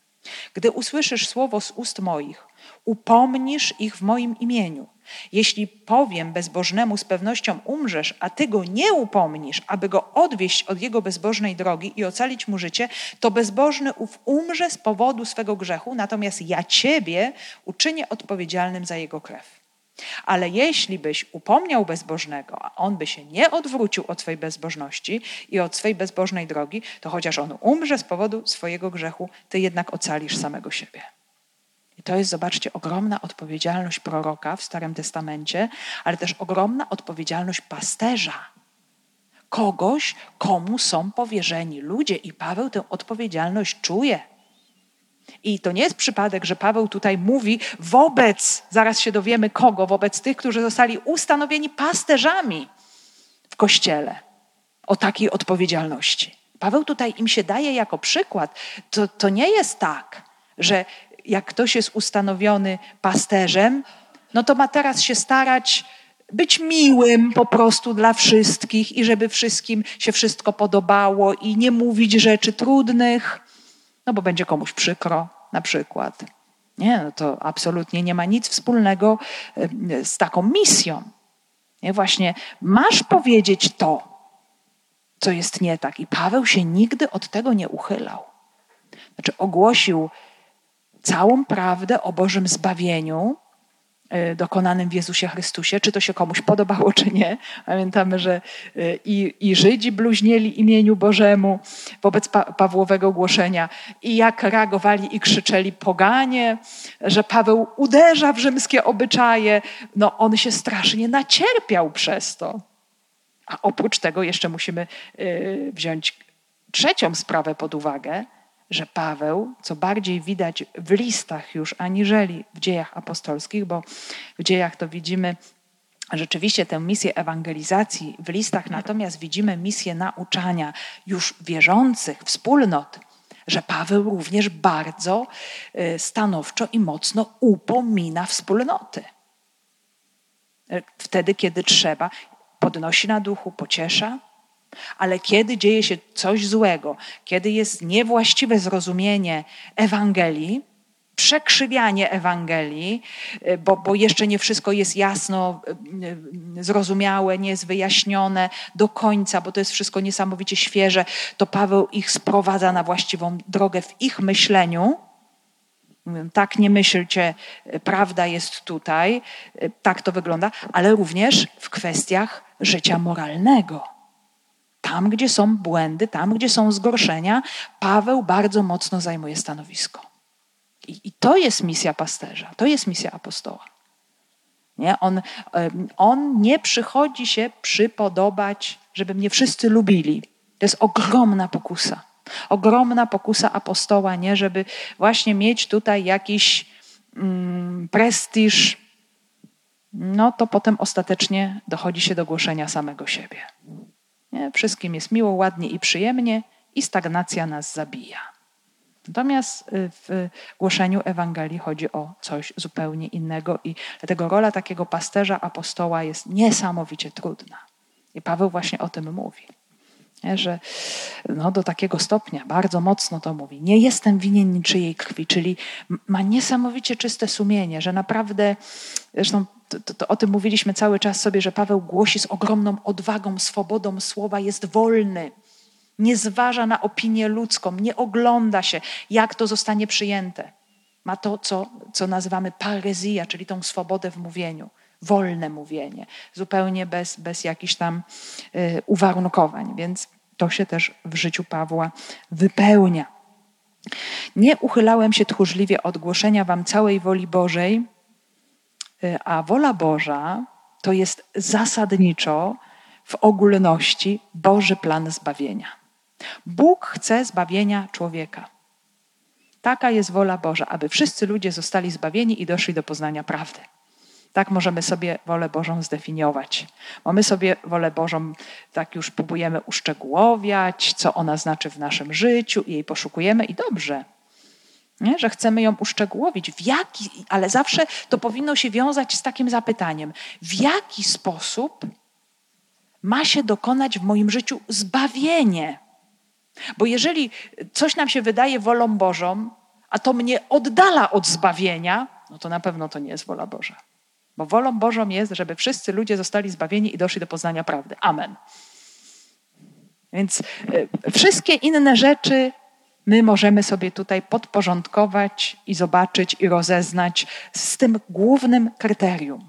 Gdy usłyszysz słowo z ust moich, upomnisz ich w moim imieniu. Jeśli powiem bezbożnemu z pewnością umrzesz, a ty go nie upomnisz, aby go odwieść od jego bezbożnej drogi i ocalić mu życie, to bezbożny ów umrze z powodu swego grzechu, natomiast ja ciebie uczynię odpowiedzialnym za jego krew. Ale jeśli byś upomniał bezbożnego, a on by się nie odwrócił od swojej bezbożności i od swojej bezbożnej drogi, to chociaż on umrze z powodu swojego grzechu, ty jednak ocalisz samego siebie. To jest, zobaczcie, ogromna odpowiedzialność proroka w Starym Testamencie, ale też ogromna odpowiedzialność pasterza. Kogoś, komu są powierzeni ludzie, i Paweł tę odpowiedzialność czuje. I to nie jest przypadek, że Paweł tutaj mówi wobec, zaraz się dowiemy kogo, wobec tych, którzy zostali ustanowieni pasterzami w kościele o takiej odpowiedzialności. Paweł tutaj im się daje jako przykład. To, to nie jest tak, że jak ktoś jest ustanowiony pasterzem, no to ma teraz się starać być miłym po prostu dla wszystkich i żeby wszystkim się wszystko podobało i nie mówić rzeczy trudnych no bo będzie komuś przykro na przykład. Nie, no to absolutnie nie ma nic wspólnego z taką misją. Nie, właśnie masz powiedzieć to, co jest nie tak. I Paweł się nigdy od tego nie uchylał. Znaczy ogłosił całą prawdę o Bożym zbawieniu, E, dokonanym w Jezusie Chrystusie, czy to się komuś podobało, czy nie. Pamiętamy, że e, i, i Żydzi bluźnieli imieniu Bożemu wobec pa Pawłowego głoszenia i jak reagowali i krzyczeli poganie, że Paweł uderza w rzymskie obyczaje. No on się strasznie nacierpiał przez to. A oprócz tego jeszcze musimy e, wziąć trzecią sprawę pod uwagę, że Paweł, co bardziej widać w listach już aniżeli w dziejach apostolskich, bo w dziejach to widzimy rzeczywiście tę misję ewangelizacji, w listach natomiast widzimy misję nauczania już wierzących wspólnot, że Paweł również bardzo y, stanowczo i mocno upomina wspólnoty. Wtedy, kiedy trzeba, podnosi na duchu, pociesza, ale kiedy dzieje się coś złego, kiedy jest niewłaściwe zrozumienie Ewangelii, przekrzywianie Ewangelii, y, bo, bo jeszcze nie wszystko jest jasno y, y, zrozumiałe, nie jest wyjaśnione do końca, bo to jest wszystko niesamowicie świeże, to Paweł ich sprowadza na właściwą drogę w ich myśleniu. Tak, nie myślcie, prawda jest tutaj, tak to wygląda, ale również w kwestiach życia moralnego. Tam, gdzie są błędy, tam, gdzie są zgorszenia, Paweł bardzo mocno zajmuje stanowisko. I, I, to jest misja pasterza, to jest misja apostoła. Nie? On, on nie przychodzi się przypodobać, żeby mnie wszyscy lubili. To jest ogromna pokusa. Ogromna pokusa apostoła, nie? żeby właśnie mieć tutaj jakiś mm, prestiż, no to potem ostatecznie dochodzi się do głoszenia samego siebie. Nie? Wszystkim jest miło, ładnie i przyjemnie i stagnacja nas zabija. Natomiast y, w głoszeniu Ewangelii chodzi o coś zupełnie innego i dlatego rola takiego pasterza, apostoła jest niesamowicie trudna. I Paweł właśnie o tym mówi. Nie? Że no, do takiego stopnia, bardzo mocno to mówi, nie jestem winien niczyjej krwi, czyli ma niesamowicie czyste sumienie, że naprawdę, zresztą to, to, o tym mówiliśmy cały czas sobie, że Paweł głosi z ogromną odwagą, swobodą słowa, jest wolny. Nie zważa na opinię ludzką, nie ogląda się, jak to zostanie przyjęte. Ma to, co, co nazywamy parezja, czyli tą swobodę w mówieniu, wolne mówienie, zupełnie bez, bez jakichś tam y, uwarunkowań. Więc to się też w życiu Pawła wypełnia. Nie uchylałem się tchórzliwie od głoszenia wam całej woli Bożej, y, a wola Boża to jest zasadniczo w ogólności Boży plan zbawienia. Bóg chce zbawienia człowieka. Taka jest wola Boża, aby wszyscy ludzie zostali zbawieni i doszli do poznania prawdy. Tak możemy sobie wolę Bożą zdefiniować. Bo my sobie wolę Bożą tak już próbujemy uszczegółowiać, co ona znaczy w naszym życiu i jej poszukujemy i dobrze. Nie? Że chcemy ją uszczegółowić. W jaki, ale zawsze to powinno się wiązać z takim zapytaniem: w jaki sposób ma się dokonać w moim życiu zbawienie? Bo jeżeli coś nam się wydaje wolą Bożą, a to mnie oddala od zbawienia, no to na pewno to nie jest wola Boża. Bo wolą Bożą jest, żeby wszyscy ludzie zostali zbawieni i doszli do poznania prawdy. Amen. Więc y, wszystkie inne rzeczy my możemy sobie tutaj podporządkować i zobaczyć i rozeznać z tym głównym kryterium.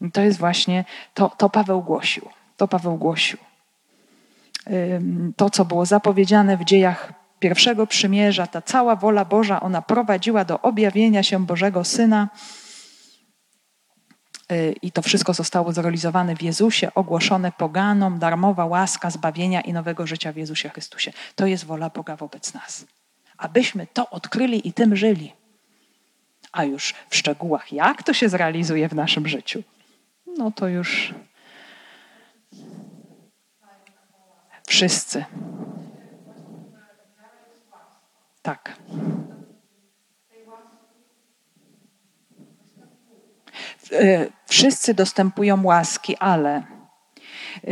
I to jest właśnie to, to Paweł głosił. To Paweł głosił. To, co było zapowiedziane w dziejach pierwszego przymierza, ta cała wola Boża, ona prowadziła do objawienia się Bożego Syna i to wszystko zostało zrealizowane w Jezusie, ogłoszone poganom, darmowa łaska zbawienia i nowego życia w Jezusie Chrystusie. To jest wola Boga wobec nas. Abyśmy to odkryli i tym żyli. A już w szczegółach, jak to się zrealizuje w naszym życiu, no to już wszyscy. Tak. Wszyscy dostępują łaski, ale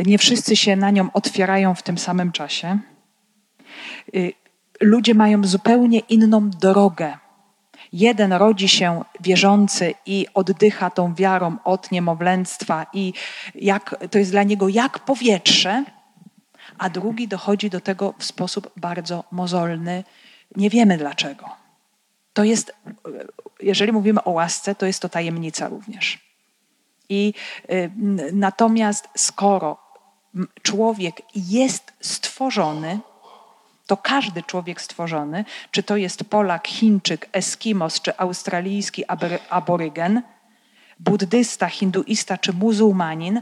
nie wszyscy się na nią otwierają w tym samym czasie. E, ludzie mają zupełnie inną drogę. Jeden rodzi się wierzący i oddycha tą wiarą od niemowlęctwa, i jak, to jest dla niego jak powietrze, a drugi dochodzi do tego w sposób bardzo mozolny. Nie wiemy dlaczego. To jest, jeżeli mówimy o łasce, to jest to tajemnica również. I y, natomiast skoro człowiek jest stworzony, to każdy człowiek stworzony, czy to jest Polak, Chińczyk, Eskimos, czy australijski aborygen, buddysta, hinduista czy muzułmanin,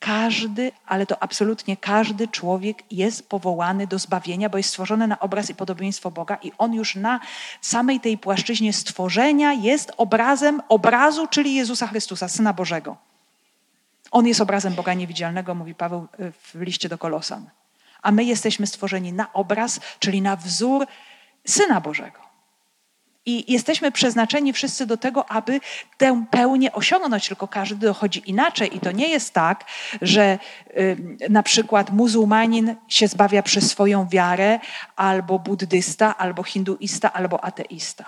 każdy, ale to absolutnie każdy człowiek jest powołany do zbawienia, bo jest stworzony na obraz i podobieństwo Boga i on już na samej tej płaszczyźnie stworzenia jest obrazem obrazu, czyli Jezusa Chrystusa, Syna Bożego. On jest obrazem Boga niewidzialnego, mówi Paweł w liście do Kolosan. A my jesteśmy stworzeni na obraz, czyli na wzór Syna Bożego. I jesteśmy przeznaczeni wszyscy do tego, aby tę pełnię osiągnąć, tylko każdy dochodzi inaczej. I to nie jest tak, że y, na przykład muzułmanin się zbawia przez swoją wiarę, albo buddysta, albo hinduista, albo ateista.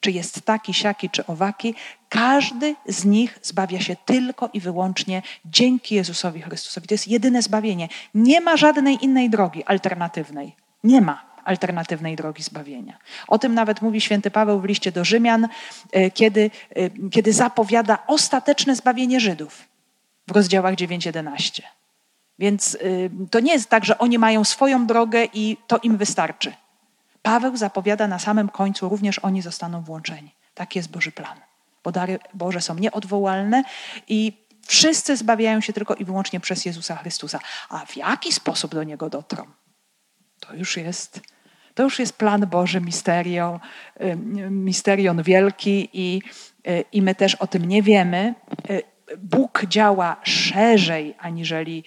Czy jest taki, siaki, czy owaki, każdy z nich zbawia się tylko i wyłącznie dzięki Jezusowi Chrystusowi. To jest jedyne zbawienie. Nie ma żadnej innej drogi alternatywnej. Nie ma alternatywnej drogi zbawienia. O tym nawet mówi święty Paweł w liście do Rzymian, e, kiedy, e, kiedy zapowiada ostateczne zbawienie Żydów w rozdziałach 9-11. Więc e, to nie jest tak, że oni mają swoją drogę i to im wystarczy. Paweł zapowiada na samym końcu, również oni zostaną włączeni. Taki jest Boży plan. Bo dary Boże są nieodwołalne i wszyscy zbawiają się tylko i wyłącznie przez Jezusa Chrystusa. A w jaki sposób do Niego dotrą? To już jest to już jest plan Boży, misterio, misterion wielki i, y, i my też o tym nie wiemy. Y, Bóg działa szerzej aniżeli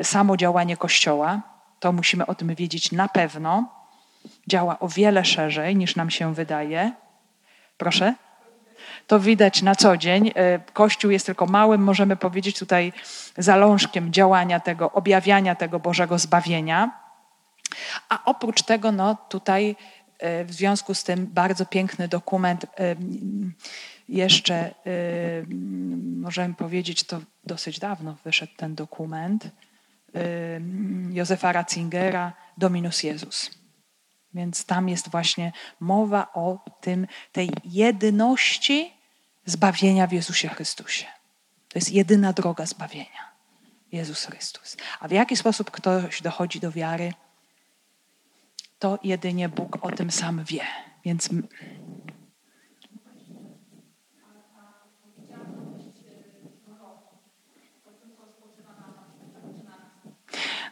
y, samo działanie Kościoła. To musimy o tym wiedzieć na pewno. Działa o wiele szerzej niż nam się wydaje. Proszę? To widać na co dzień. Kościół jest tylko małym, możemy powiedzieć tutaj, zalążkiem działania tego, objawiania tego Bożego zbawienia. A oprócz tego, no tutaj e, w związku z tym bardzo piękny dokument jeszcze yy, możemy powiedzieć, to dosyć dawno wyszedł ten dokument Józefa Ratzingera Dominus Jezus. Więc tam jest właśnie mowa o tym, tej jedyności zbawienia w Jezusie Chrystusie. To jest jedyna droga zbawienia. Jezus Chrystus. A w jaki sposób ktoś dochodzi do wiary, to jedynie Bóg o tym sam wie. Więc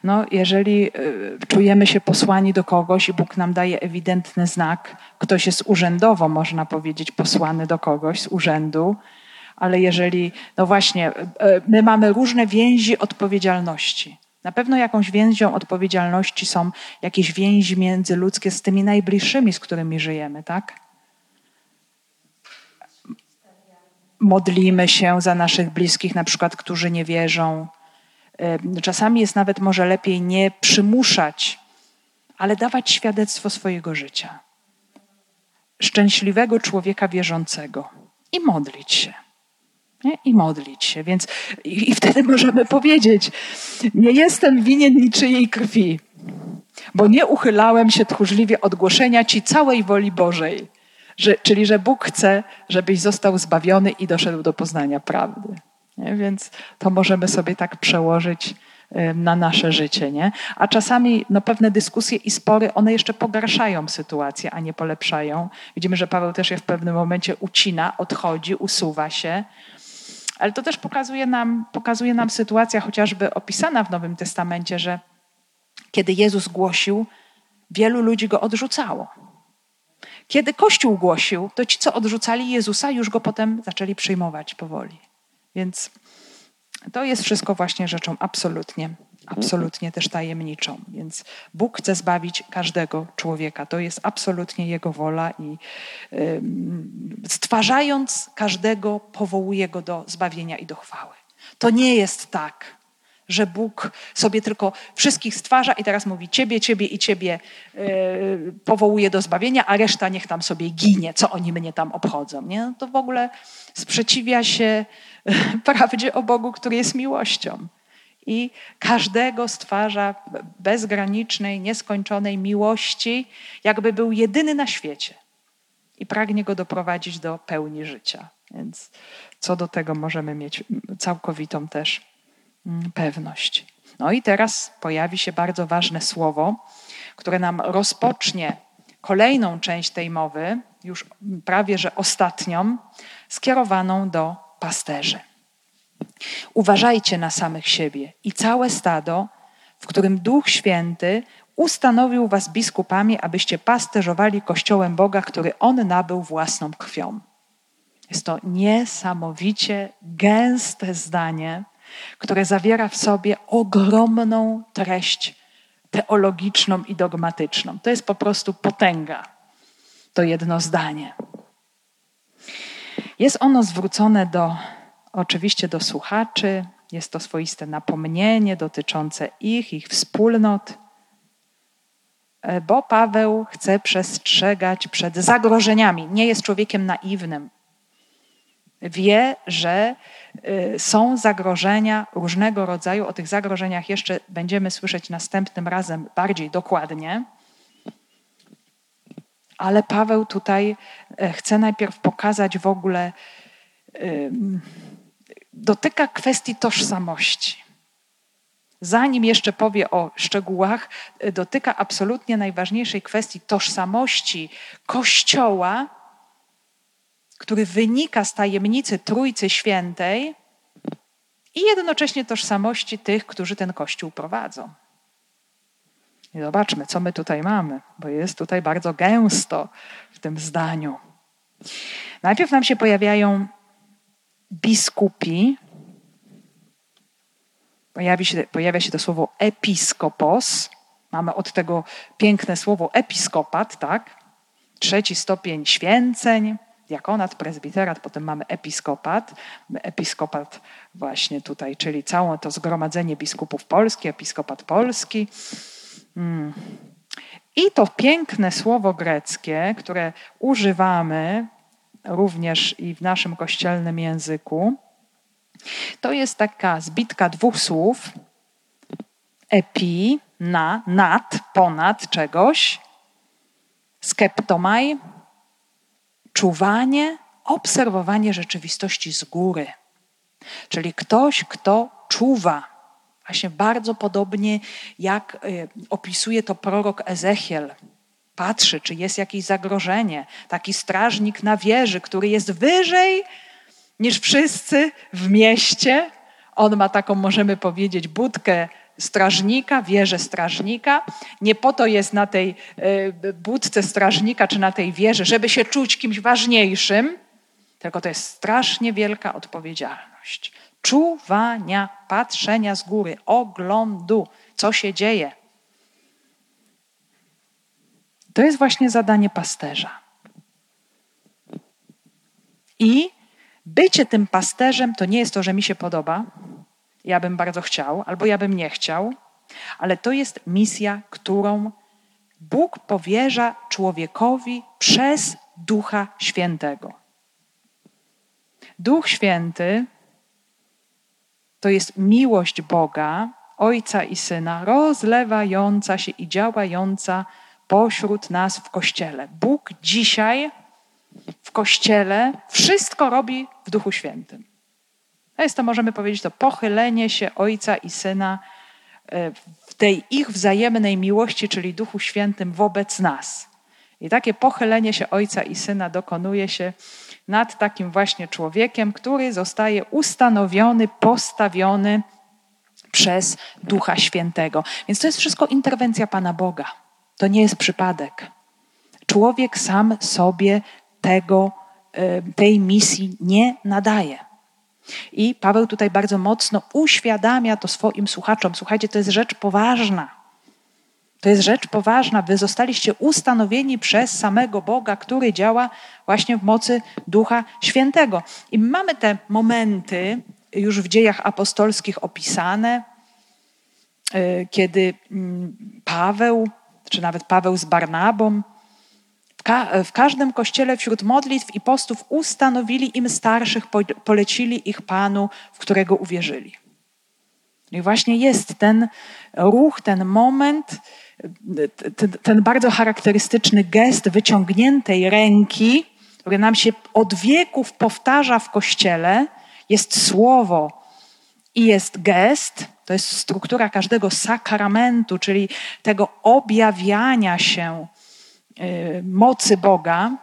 No, jeżeli y, czujemy się posłani do kogoś i Bóg nam daje ewidentny znak, ktoś jest urzędowo, można powiedzieć, posłany do kogoś z urzędu, ale jeżeli, no właśnie, y, y, my mamy różne więzi odpowiedzialności. Na pewno jakąś więzią odpowiedzialności są jakieś więzi międzyludzkie z tymi najbliższymi, z którymi żyjemy, tak? Modlimy się za naszych bliskich, na przykład, którzy nie wierzą Czasami jest nawet może lepiej nie przymuszać, ale dawać świadectwo swojego życia. Szczęśliwego człowieka wierzącego i modlić się. Nie? I modlić się. Więc i, i wtedy możemy powiedzieć: Nie jestem winien niczyjej krwi, bo nie uchylałem się tchórzliwie od głoszenia Ci całej woli Bożej. Że, czyli, że Bóg chce, żebyś został zbawiony i doszedł do poznania prawdy. Nie? Więc to możemy sobie tak przełożyć na nasze życie. Nie? A czasami no, pewne dyskusje i spory, one jeszcze pogarszają sytuację, a nie polepszają. Widzimy, że Paweł też je w pewnym momencie ucina, odchodzi, usuwa się. Ale to też pokazuje nam, pokazuje nam sytuacja chociażby opisana w Nowym Testamencie, że kiedy Jezus głosił, wielu ludzi go odrzucało. Kiedy Kościół głosił, to ci, co odrzucali Jezusa, już go potem zaczęli przyjmować powoli. Więc to jest wszystko właśnie rzeczą absolutnie, absolutnie też tajemniczą. Więc Bóg chce zbawić każdego człowieka. To jest absolutnie Jego wola i stwarzając każdego, powołuje go do zbawienia i do chwały. To nie jest tak, że Bóg sobie tylko wszystkich stwarza i teraz mówi ciebie, ciebie i ciebie yy, powołuje do zbawienia, a reszta niech tam sobie ginie, co oni mnie tam obchodzą. Nie? No to w ogóle sprzeciwia się prawdzie o Bogu, który jest miłością. I każdego stwarza bezgranicznej, nieskończonej miłości, jakby był jedyny na świecie. I pragnie go doprowadzić do pełni życia. Więc co do tego możemy mieć całkowitą też mm, pewność. No i teraz pojawi się bardzo ważne słowo, które nam rozpocznie kolejną część tej mowy, już prawie że ostatnią, skierowaną do pasterzy. Uważajcie na samych siebie i całe stado, w którym Duch Święty ustanowił was biskupami, abyście pasterzowali Kościołem Boga, który On nabył własną krwią. Jest to niesamowicie gęste zdanie, które zawiera w sobie ogromną treść teologiczną i dogmatyczną. To jest po prostu potęga, to jedno zdanie. Jest ono zwrócone do, oczywiście do słuchaczy, jest to swoiste napomnienie dotyczące ich, ich wspólnot, e, bo Paweł chce przestrzegać przed zagrożeniami. Nie jest człowiekiem naiwnym. Wie, że e, są zagrożenia różnego rodzaju. O tych zagrożeniach jeszcze będziemy słyszeć następnym razem bardziej dokładnie. Ale Paweł tutaj e, chce najpierw pokazać w ogóle, dotyka kwestii tożsamości. Zanim jeszcze powie o szczegółach, e, dotyka absolutnie najważniejszej kwestii tożsamości Kościoła, który wynika z tajemnicy Trójcy Świętej i jednocześnie tożsamości tych, którzy ten Kościół prowadzą. I zobaczmy, co my tutaj mamy, bo jest tutaj bardzo gęsto w tym zdaniu. Najpierw nam się pojawiają biskupi. Pojawi się, pojawia się to słowo episkopos. Mamy od tego piękne słowo episkopat, tak? Trzeci stopień święceń, diakonat, prezbiterat, potem mamy episkopat. Episkopat właśnie tutaj, czyli całe to zgromadzenie biskupów polski, episkopat polski. Hmm. I to piękne słowo greckie, które używamy również i w naszym kościelnym języku. To jest taka zbitka dwóch słów: epi, na, nad, ponad czegoś, skeptomaj, czuwanie, obserwowanie rzeczywistości z góry. Czyli ktoś, kto czuwa. Właśnie bardzo podobnie jak y, opisuje to prorok Ezechiel. Patrzy, czy jest jakieś zagrożenie. Taki strażnik na wieży, który jest wyżej niż wszyscy w mieście. On ma taką, możemy powiedzieć, budkę strażnika, wieżę strażnika. Nie po to jest na tej y, budce strażnika czy na tej wieży, żeby się czuć kimś ważniejszym, tylko to jest strasznie wielka odpowiedzialność. Czuwania, patrzenia z góry, oglądu, co się dzieje. To jest właśnie zadanie pasterza. I bycie tym pasterzem to nie jest to, że mi się podoba, ja bym bardzo chciał, albo ja bym nie chciał, ale to jest misja, którą Bóg powierza człowiekowi przez Ducha Świętego. Duch Święty to jest miłość Boga, Ojca i Syna, rozlewająca się i działająca pośród nas w Kościele. Bóg dzisiaj w Kościele wszystko robi w Duchu Świętym. To jest to, możemy powiedzieć, to pochylenie się Ojca i Syna e, w tej ich wzajemnej miłości, czyli Duchu Świętym wobec nas. I takie pochylenie się Ojca i Syna dokonuje się nad takim właśnie człowiekiem, który zostaje ustanowiony, postawiony przez Ducha Świętego. Więc to jest wszystko interwencja Pana Boga. To nie jest przypadek. Człowiek sam sobie tego, e, tej misji nie nadaje. I Paweł tutaj bardzo mocno uświadamia to swoim słuchaczom. Słuchajcie, to jest rzecz poważna. To jest rzecz poważna. Wy zostaliście ustanowieni przez samego Boga, który działa właśnie w mocy Ducha Świętego. I mamy te momenty już w dziejach apostolskich opisane, y, kiedy mm, Paweł, czy nawet Paweł z Barnabą, w każdym kościele wśród modlitw i postów ustanowili im starszych, polecili ich Panu, w którego uwierzyli. I właśnie jest ten ruch, ten moment, ten, ten bardzo charakterystyczny gest wyciągniętej ręki, który nam się od wieków powtarza w kościele, jest słowo i jest gest, to jest struktura każdego sakramentu, czyli tego objawiania się Y, mocy Boga,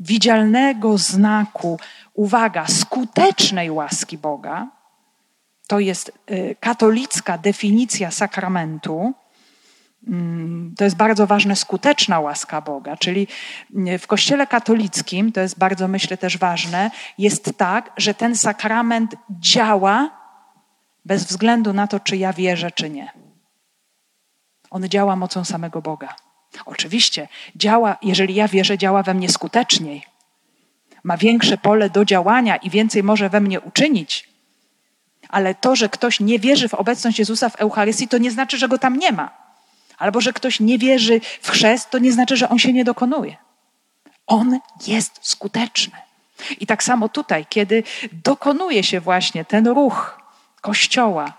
widzialnego znaku, uwaga, skutecznej łaski Boga, to jest y, katolicka definicja sakramentu. Mm, to jest bardzo ważne, skuteczna łaska Boga, czyli y, w Kościele katolickim, to jest bardzo, myślę, też ważne, jest tak, że ten sakrament działa bez względu na to, czy ja wierzę, czy nie. On działa mocą samego Boga. Oczywiście działa, jeżeli ja wierzę, działa we mnie skuteczniej. Ma większe pole do działania i więcej może we mnie uczynić. Ale to, że ktoś nie wierzy w obecność Jezusa w Eucharystii, to nie znaczy, że go tam nie ma. Albo że ktoś nie wierzy w chrzest, to nie znaczy, że on się nie dokonuje. On jest skuteczny. I tak samo tutaj, kiedy dokonuje się właśnie ten ruch Kościoła,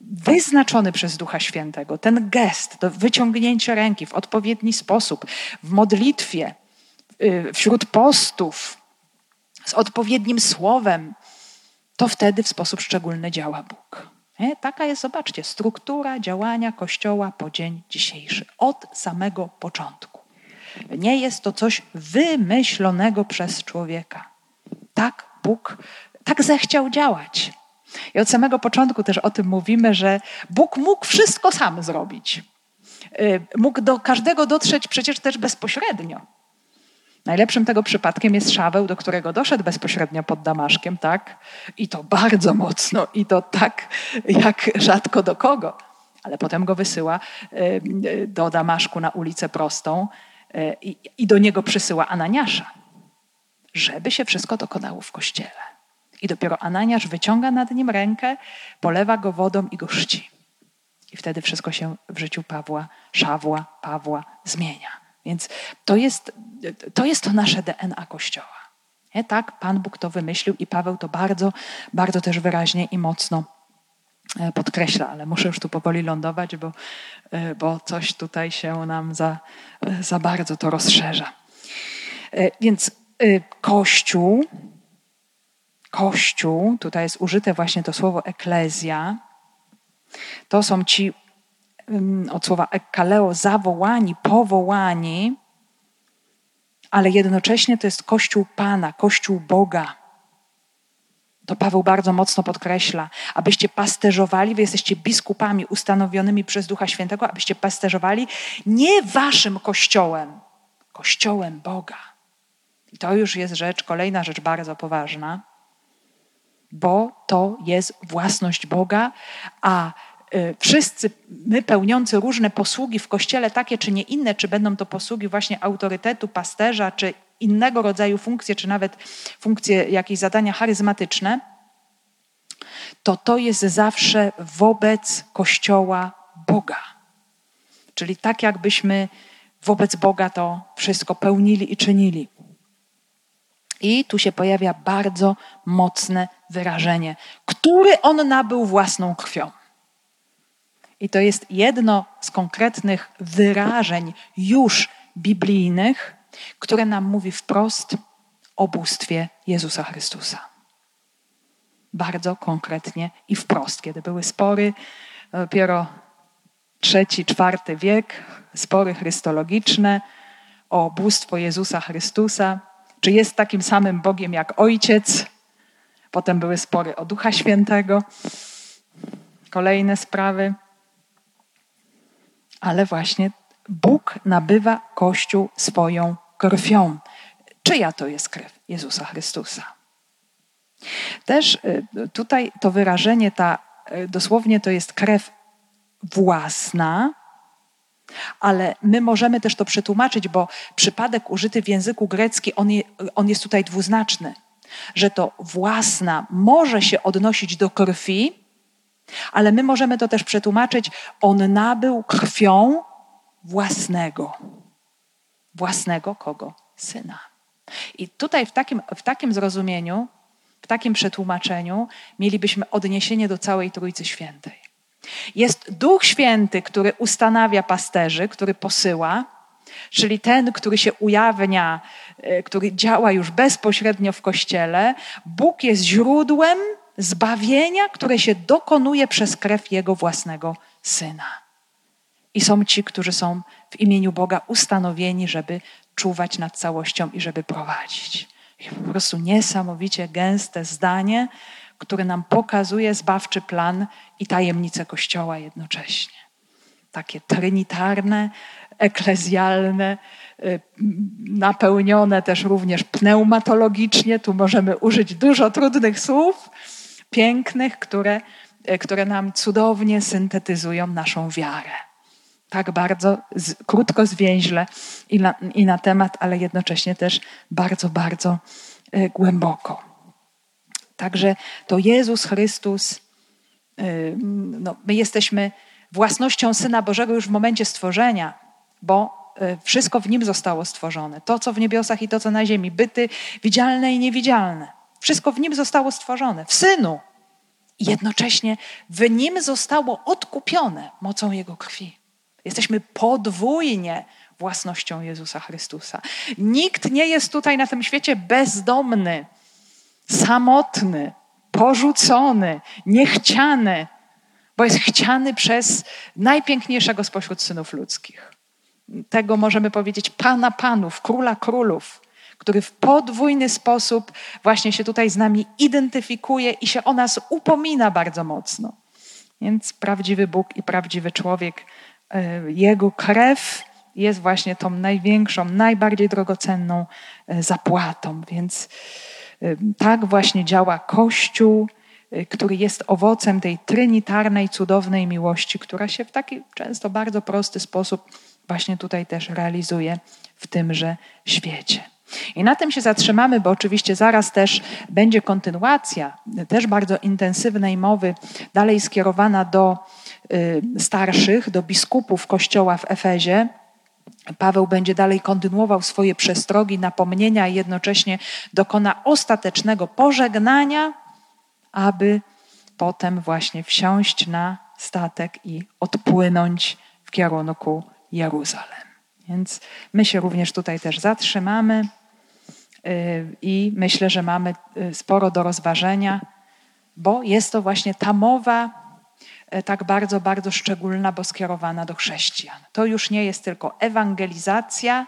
wyznaczony przez Ducha Świętego, ten gest, to wyciągnięcie ręki w odpowiedni sposób, w modlitwie, y, wśród postów, z odpowiednim słowem, to wtedy w sposób szczególny działa Bóg. Nie? Taka jest, zobaczcie, struktura działania Kościoła po dzień dzisiejszy, od samego początku. Nie jest to coś wymyślonego przez człowieka. Tak Bóg, tak zechciał działać. I od samego początku też o tym mówimy, że Bóg mógł wszystko sam zrobić. Y, mógł do każdego dotrzeć przecież też bezpośrednio. Najlepszym tego przypadkiem jest Szaweł, do którego doszedł bezpośrednio pod Damaszkiem, tak? I to bardzo mocno, i to tak jak rzadko do kogo. Ale potem go wysyła y, y, do Damaszku na ulicę prostą i do niego przysyła Ananiasza, żeby się wszystko dokonało w kościele. I dopiero Ananiasz wyciąga nad nim rękę, polewa go wodą i go chrzci. I wtedy wszystko się w życiu Pawła, Szawła, Pawła zmienia. Więc to jest to, jest to nasze DNA Kościoła. Nie? Tak, Pan Bóg to wymyślił i Paweł to bardzo, bardzo też wyraźnie i mocno e, podkreśla, ale muszę już tu powoli lądować, bo, e, bo coś tutaj się nam za, za bardzo to rozszerza. Więc Kościół, Kościół, tutaj jest użyte właśnie to słowo eklezja, to są ci od słowa ekkaleo zawołani, powołani, ale jednocześnie to jest Kościół Pana, Kościół Boga. To Paweł bardzo mocno podkreśla, abyście pasterzowali, wy jesteście biskupami ustanowionymi przez Ducha Świętego, abyście pasterzowali nie waszym kościołem, kościołem Boga. I to już jest rzecz, kolejna rzecz bardzo poważna, bo to jest własność Boga, a y, wszyscy my pełniący różne posługi w kościele, takie czy nie inne, czy będą to posługi właśnie autorytetu, pasterza, czy innego rodzaju funkcje, czy nawet funkcje, jakieś zadania charyzmatyczne, to to jest zawsze wobec Kościoła Boga. Czyli tak, jakbyśmy wobec Boga to wszystko pełnili i czynili. I tu się pojawia bardzo mocne wyrażenie, który on nabył własną krwią. I to jest jedno z konkretnych wyrażeń już biblijnych, które nam mówi wprost o bóstwie Jezusa Chrystusa. Bardzo konkretnie i wprost. Kiedy były spory, dopiero trzeci, czwarty wiek, spory chrystologiczne o bóstwo Jezusa Chrystusa, czy jest takim samym Bogiem jak Ojciec. Potem były spory o Ducha Świętego, kolejne sprawy. Ale właśnie Bóg nabywa Kościół swoją krwią. Czyja to jest krew? Jezusa Chrystusa. Też y, tutaj to wyrażenie, ta, y, dosłownie to jest krew własna, ale my możemy też to przetłumaczyć, bo przypadek użyty w języku greckim, on, je, on jest tutaj dwuznaczny, że to własna może się odnosić do krwi, ale my możemy to też przetłumaczyć, on nabył krwią własnego. Własnego kogo? Syna. I tutaj w takim, w takim zrozumieniu, w takim przetłumaczeniu mielibyśmy odniesienie do całej Trójcy Świętej. Jest Duch Święty, który ustanawia pasterzy, który posyła, czyli ten, który się ujawnia, e, który działa już bezpośrednio w kościele. Bóg jest źródłem zbawienia, które się dokonuje przez krew Jego własnego Syna. I są ci, którzy są w imieniu Boga ustanowieni, żeby czuwać nad całością i żeby prowadzić. Po prostu niesamowicie gęste zdanie, które nam pokazuje zbawczy plan i tajemnice Kościoła jednocześnie. Takie trinitarne, eklezjalne, y, napełnione też również pneumatologicznie. Tu możemy użyć dużo trudnych słów, pięknych, które, y, które nam cudownie syntetyzują naszą wiarę. Tak bardzo z, krótko, zwięźle i na, i na temat, ale jednocześnie też bardzo, bardzo y, głęboko. Także to Jezus Chrystus, no, my jesteśmy własnością Syna Bożego już w momencie stworzenia, bo y, wszystko w Nim zostało stworzone. To, co w niebiosach i to, co na ziemi, byty widzialne i niewidzialne. Wszystko w Nim zostało stworzone, w Synu. I jednocześnie w Nim zostało odkupione mocą Jego krwi. Jesteśmy podwójnie własnością Jezusa Chrystusa. Nikt nie jest tutaj na tym świecie bezdomny samotny, porzucony, niechciany, bo jest chciany przez najpiękniejszego spośród synów ludzkich. Tego możemy powiedzieć Pana Panów, Króla Królów, który w podwójny sposób właśnie się tutaj z nami identyfikuje i się o nas upomina bardzo mocno. Więc prawdziwy Bóg i prawdziwy człowiek, e, jego krew jest właśnie tą największą, najbardziej drogocenną e, zapłatą. Więc tak właśnie działa Kościół, który jest owocem tej trinitarnej, cudownej miłości, która się w taki często bardzo prosty sposób właśnie tutaj też realizuje w tymże świecie. I na tym się zatrzymamy, bo oczywiście zaraz też będzie kontynuacja, też bardzo intensywnej mowy, dalej skierowana do y, starszych, do biskupów kościoła w Efezie, Paweł będzie dalej kontynuował swoje przestrogi, napomnienia i jednocześnie dokona ostatecznego pożegnania, aby potem właśnie wsiąść na statek i odpłynąć w kierunku Jeruzalem. Więc my się również tutaj też zatrzymamy y, i myślę, że mamy y, sporo do rozważenia, bo jest to właśnie ta mowa y, tak bardzo, bardzo szczególna, bo skierowana do chrześcijan. To już nie jest tylko ewangelizacja,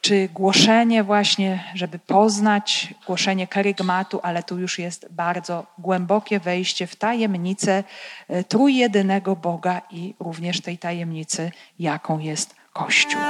czy głoszenie właśnie, żeby poznać, głoszenie kerygmatu, ale tu już jest bardzo głębokie wejście w tajemnicę trójjedynego Boga i również tej tajemnicy, jaką jest Kościół.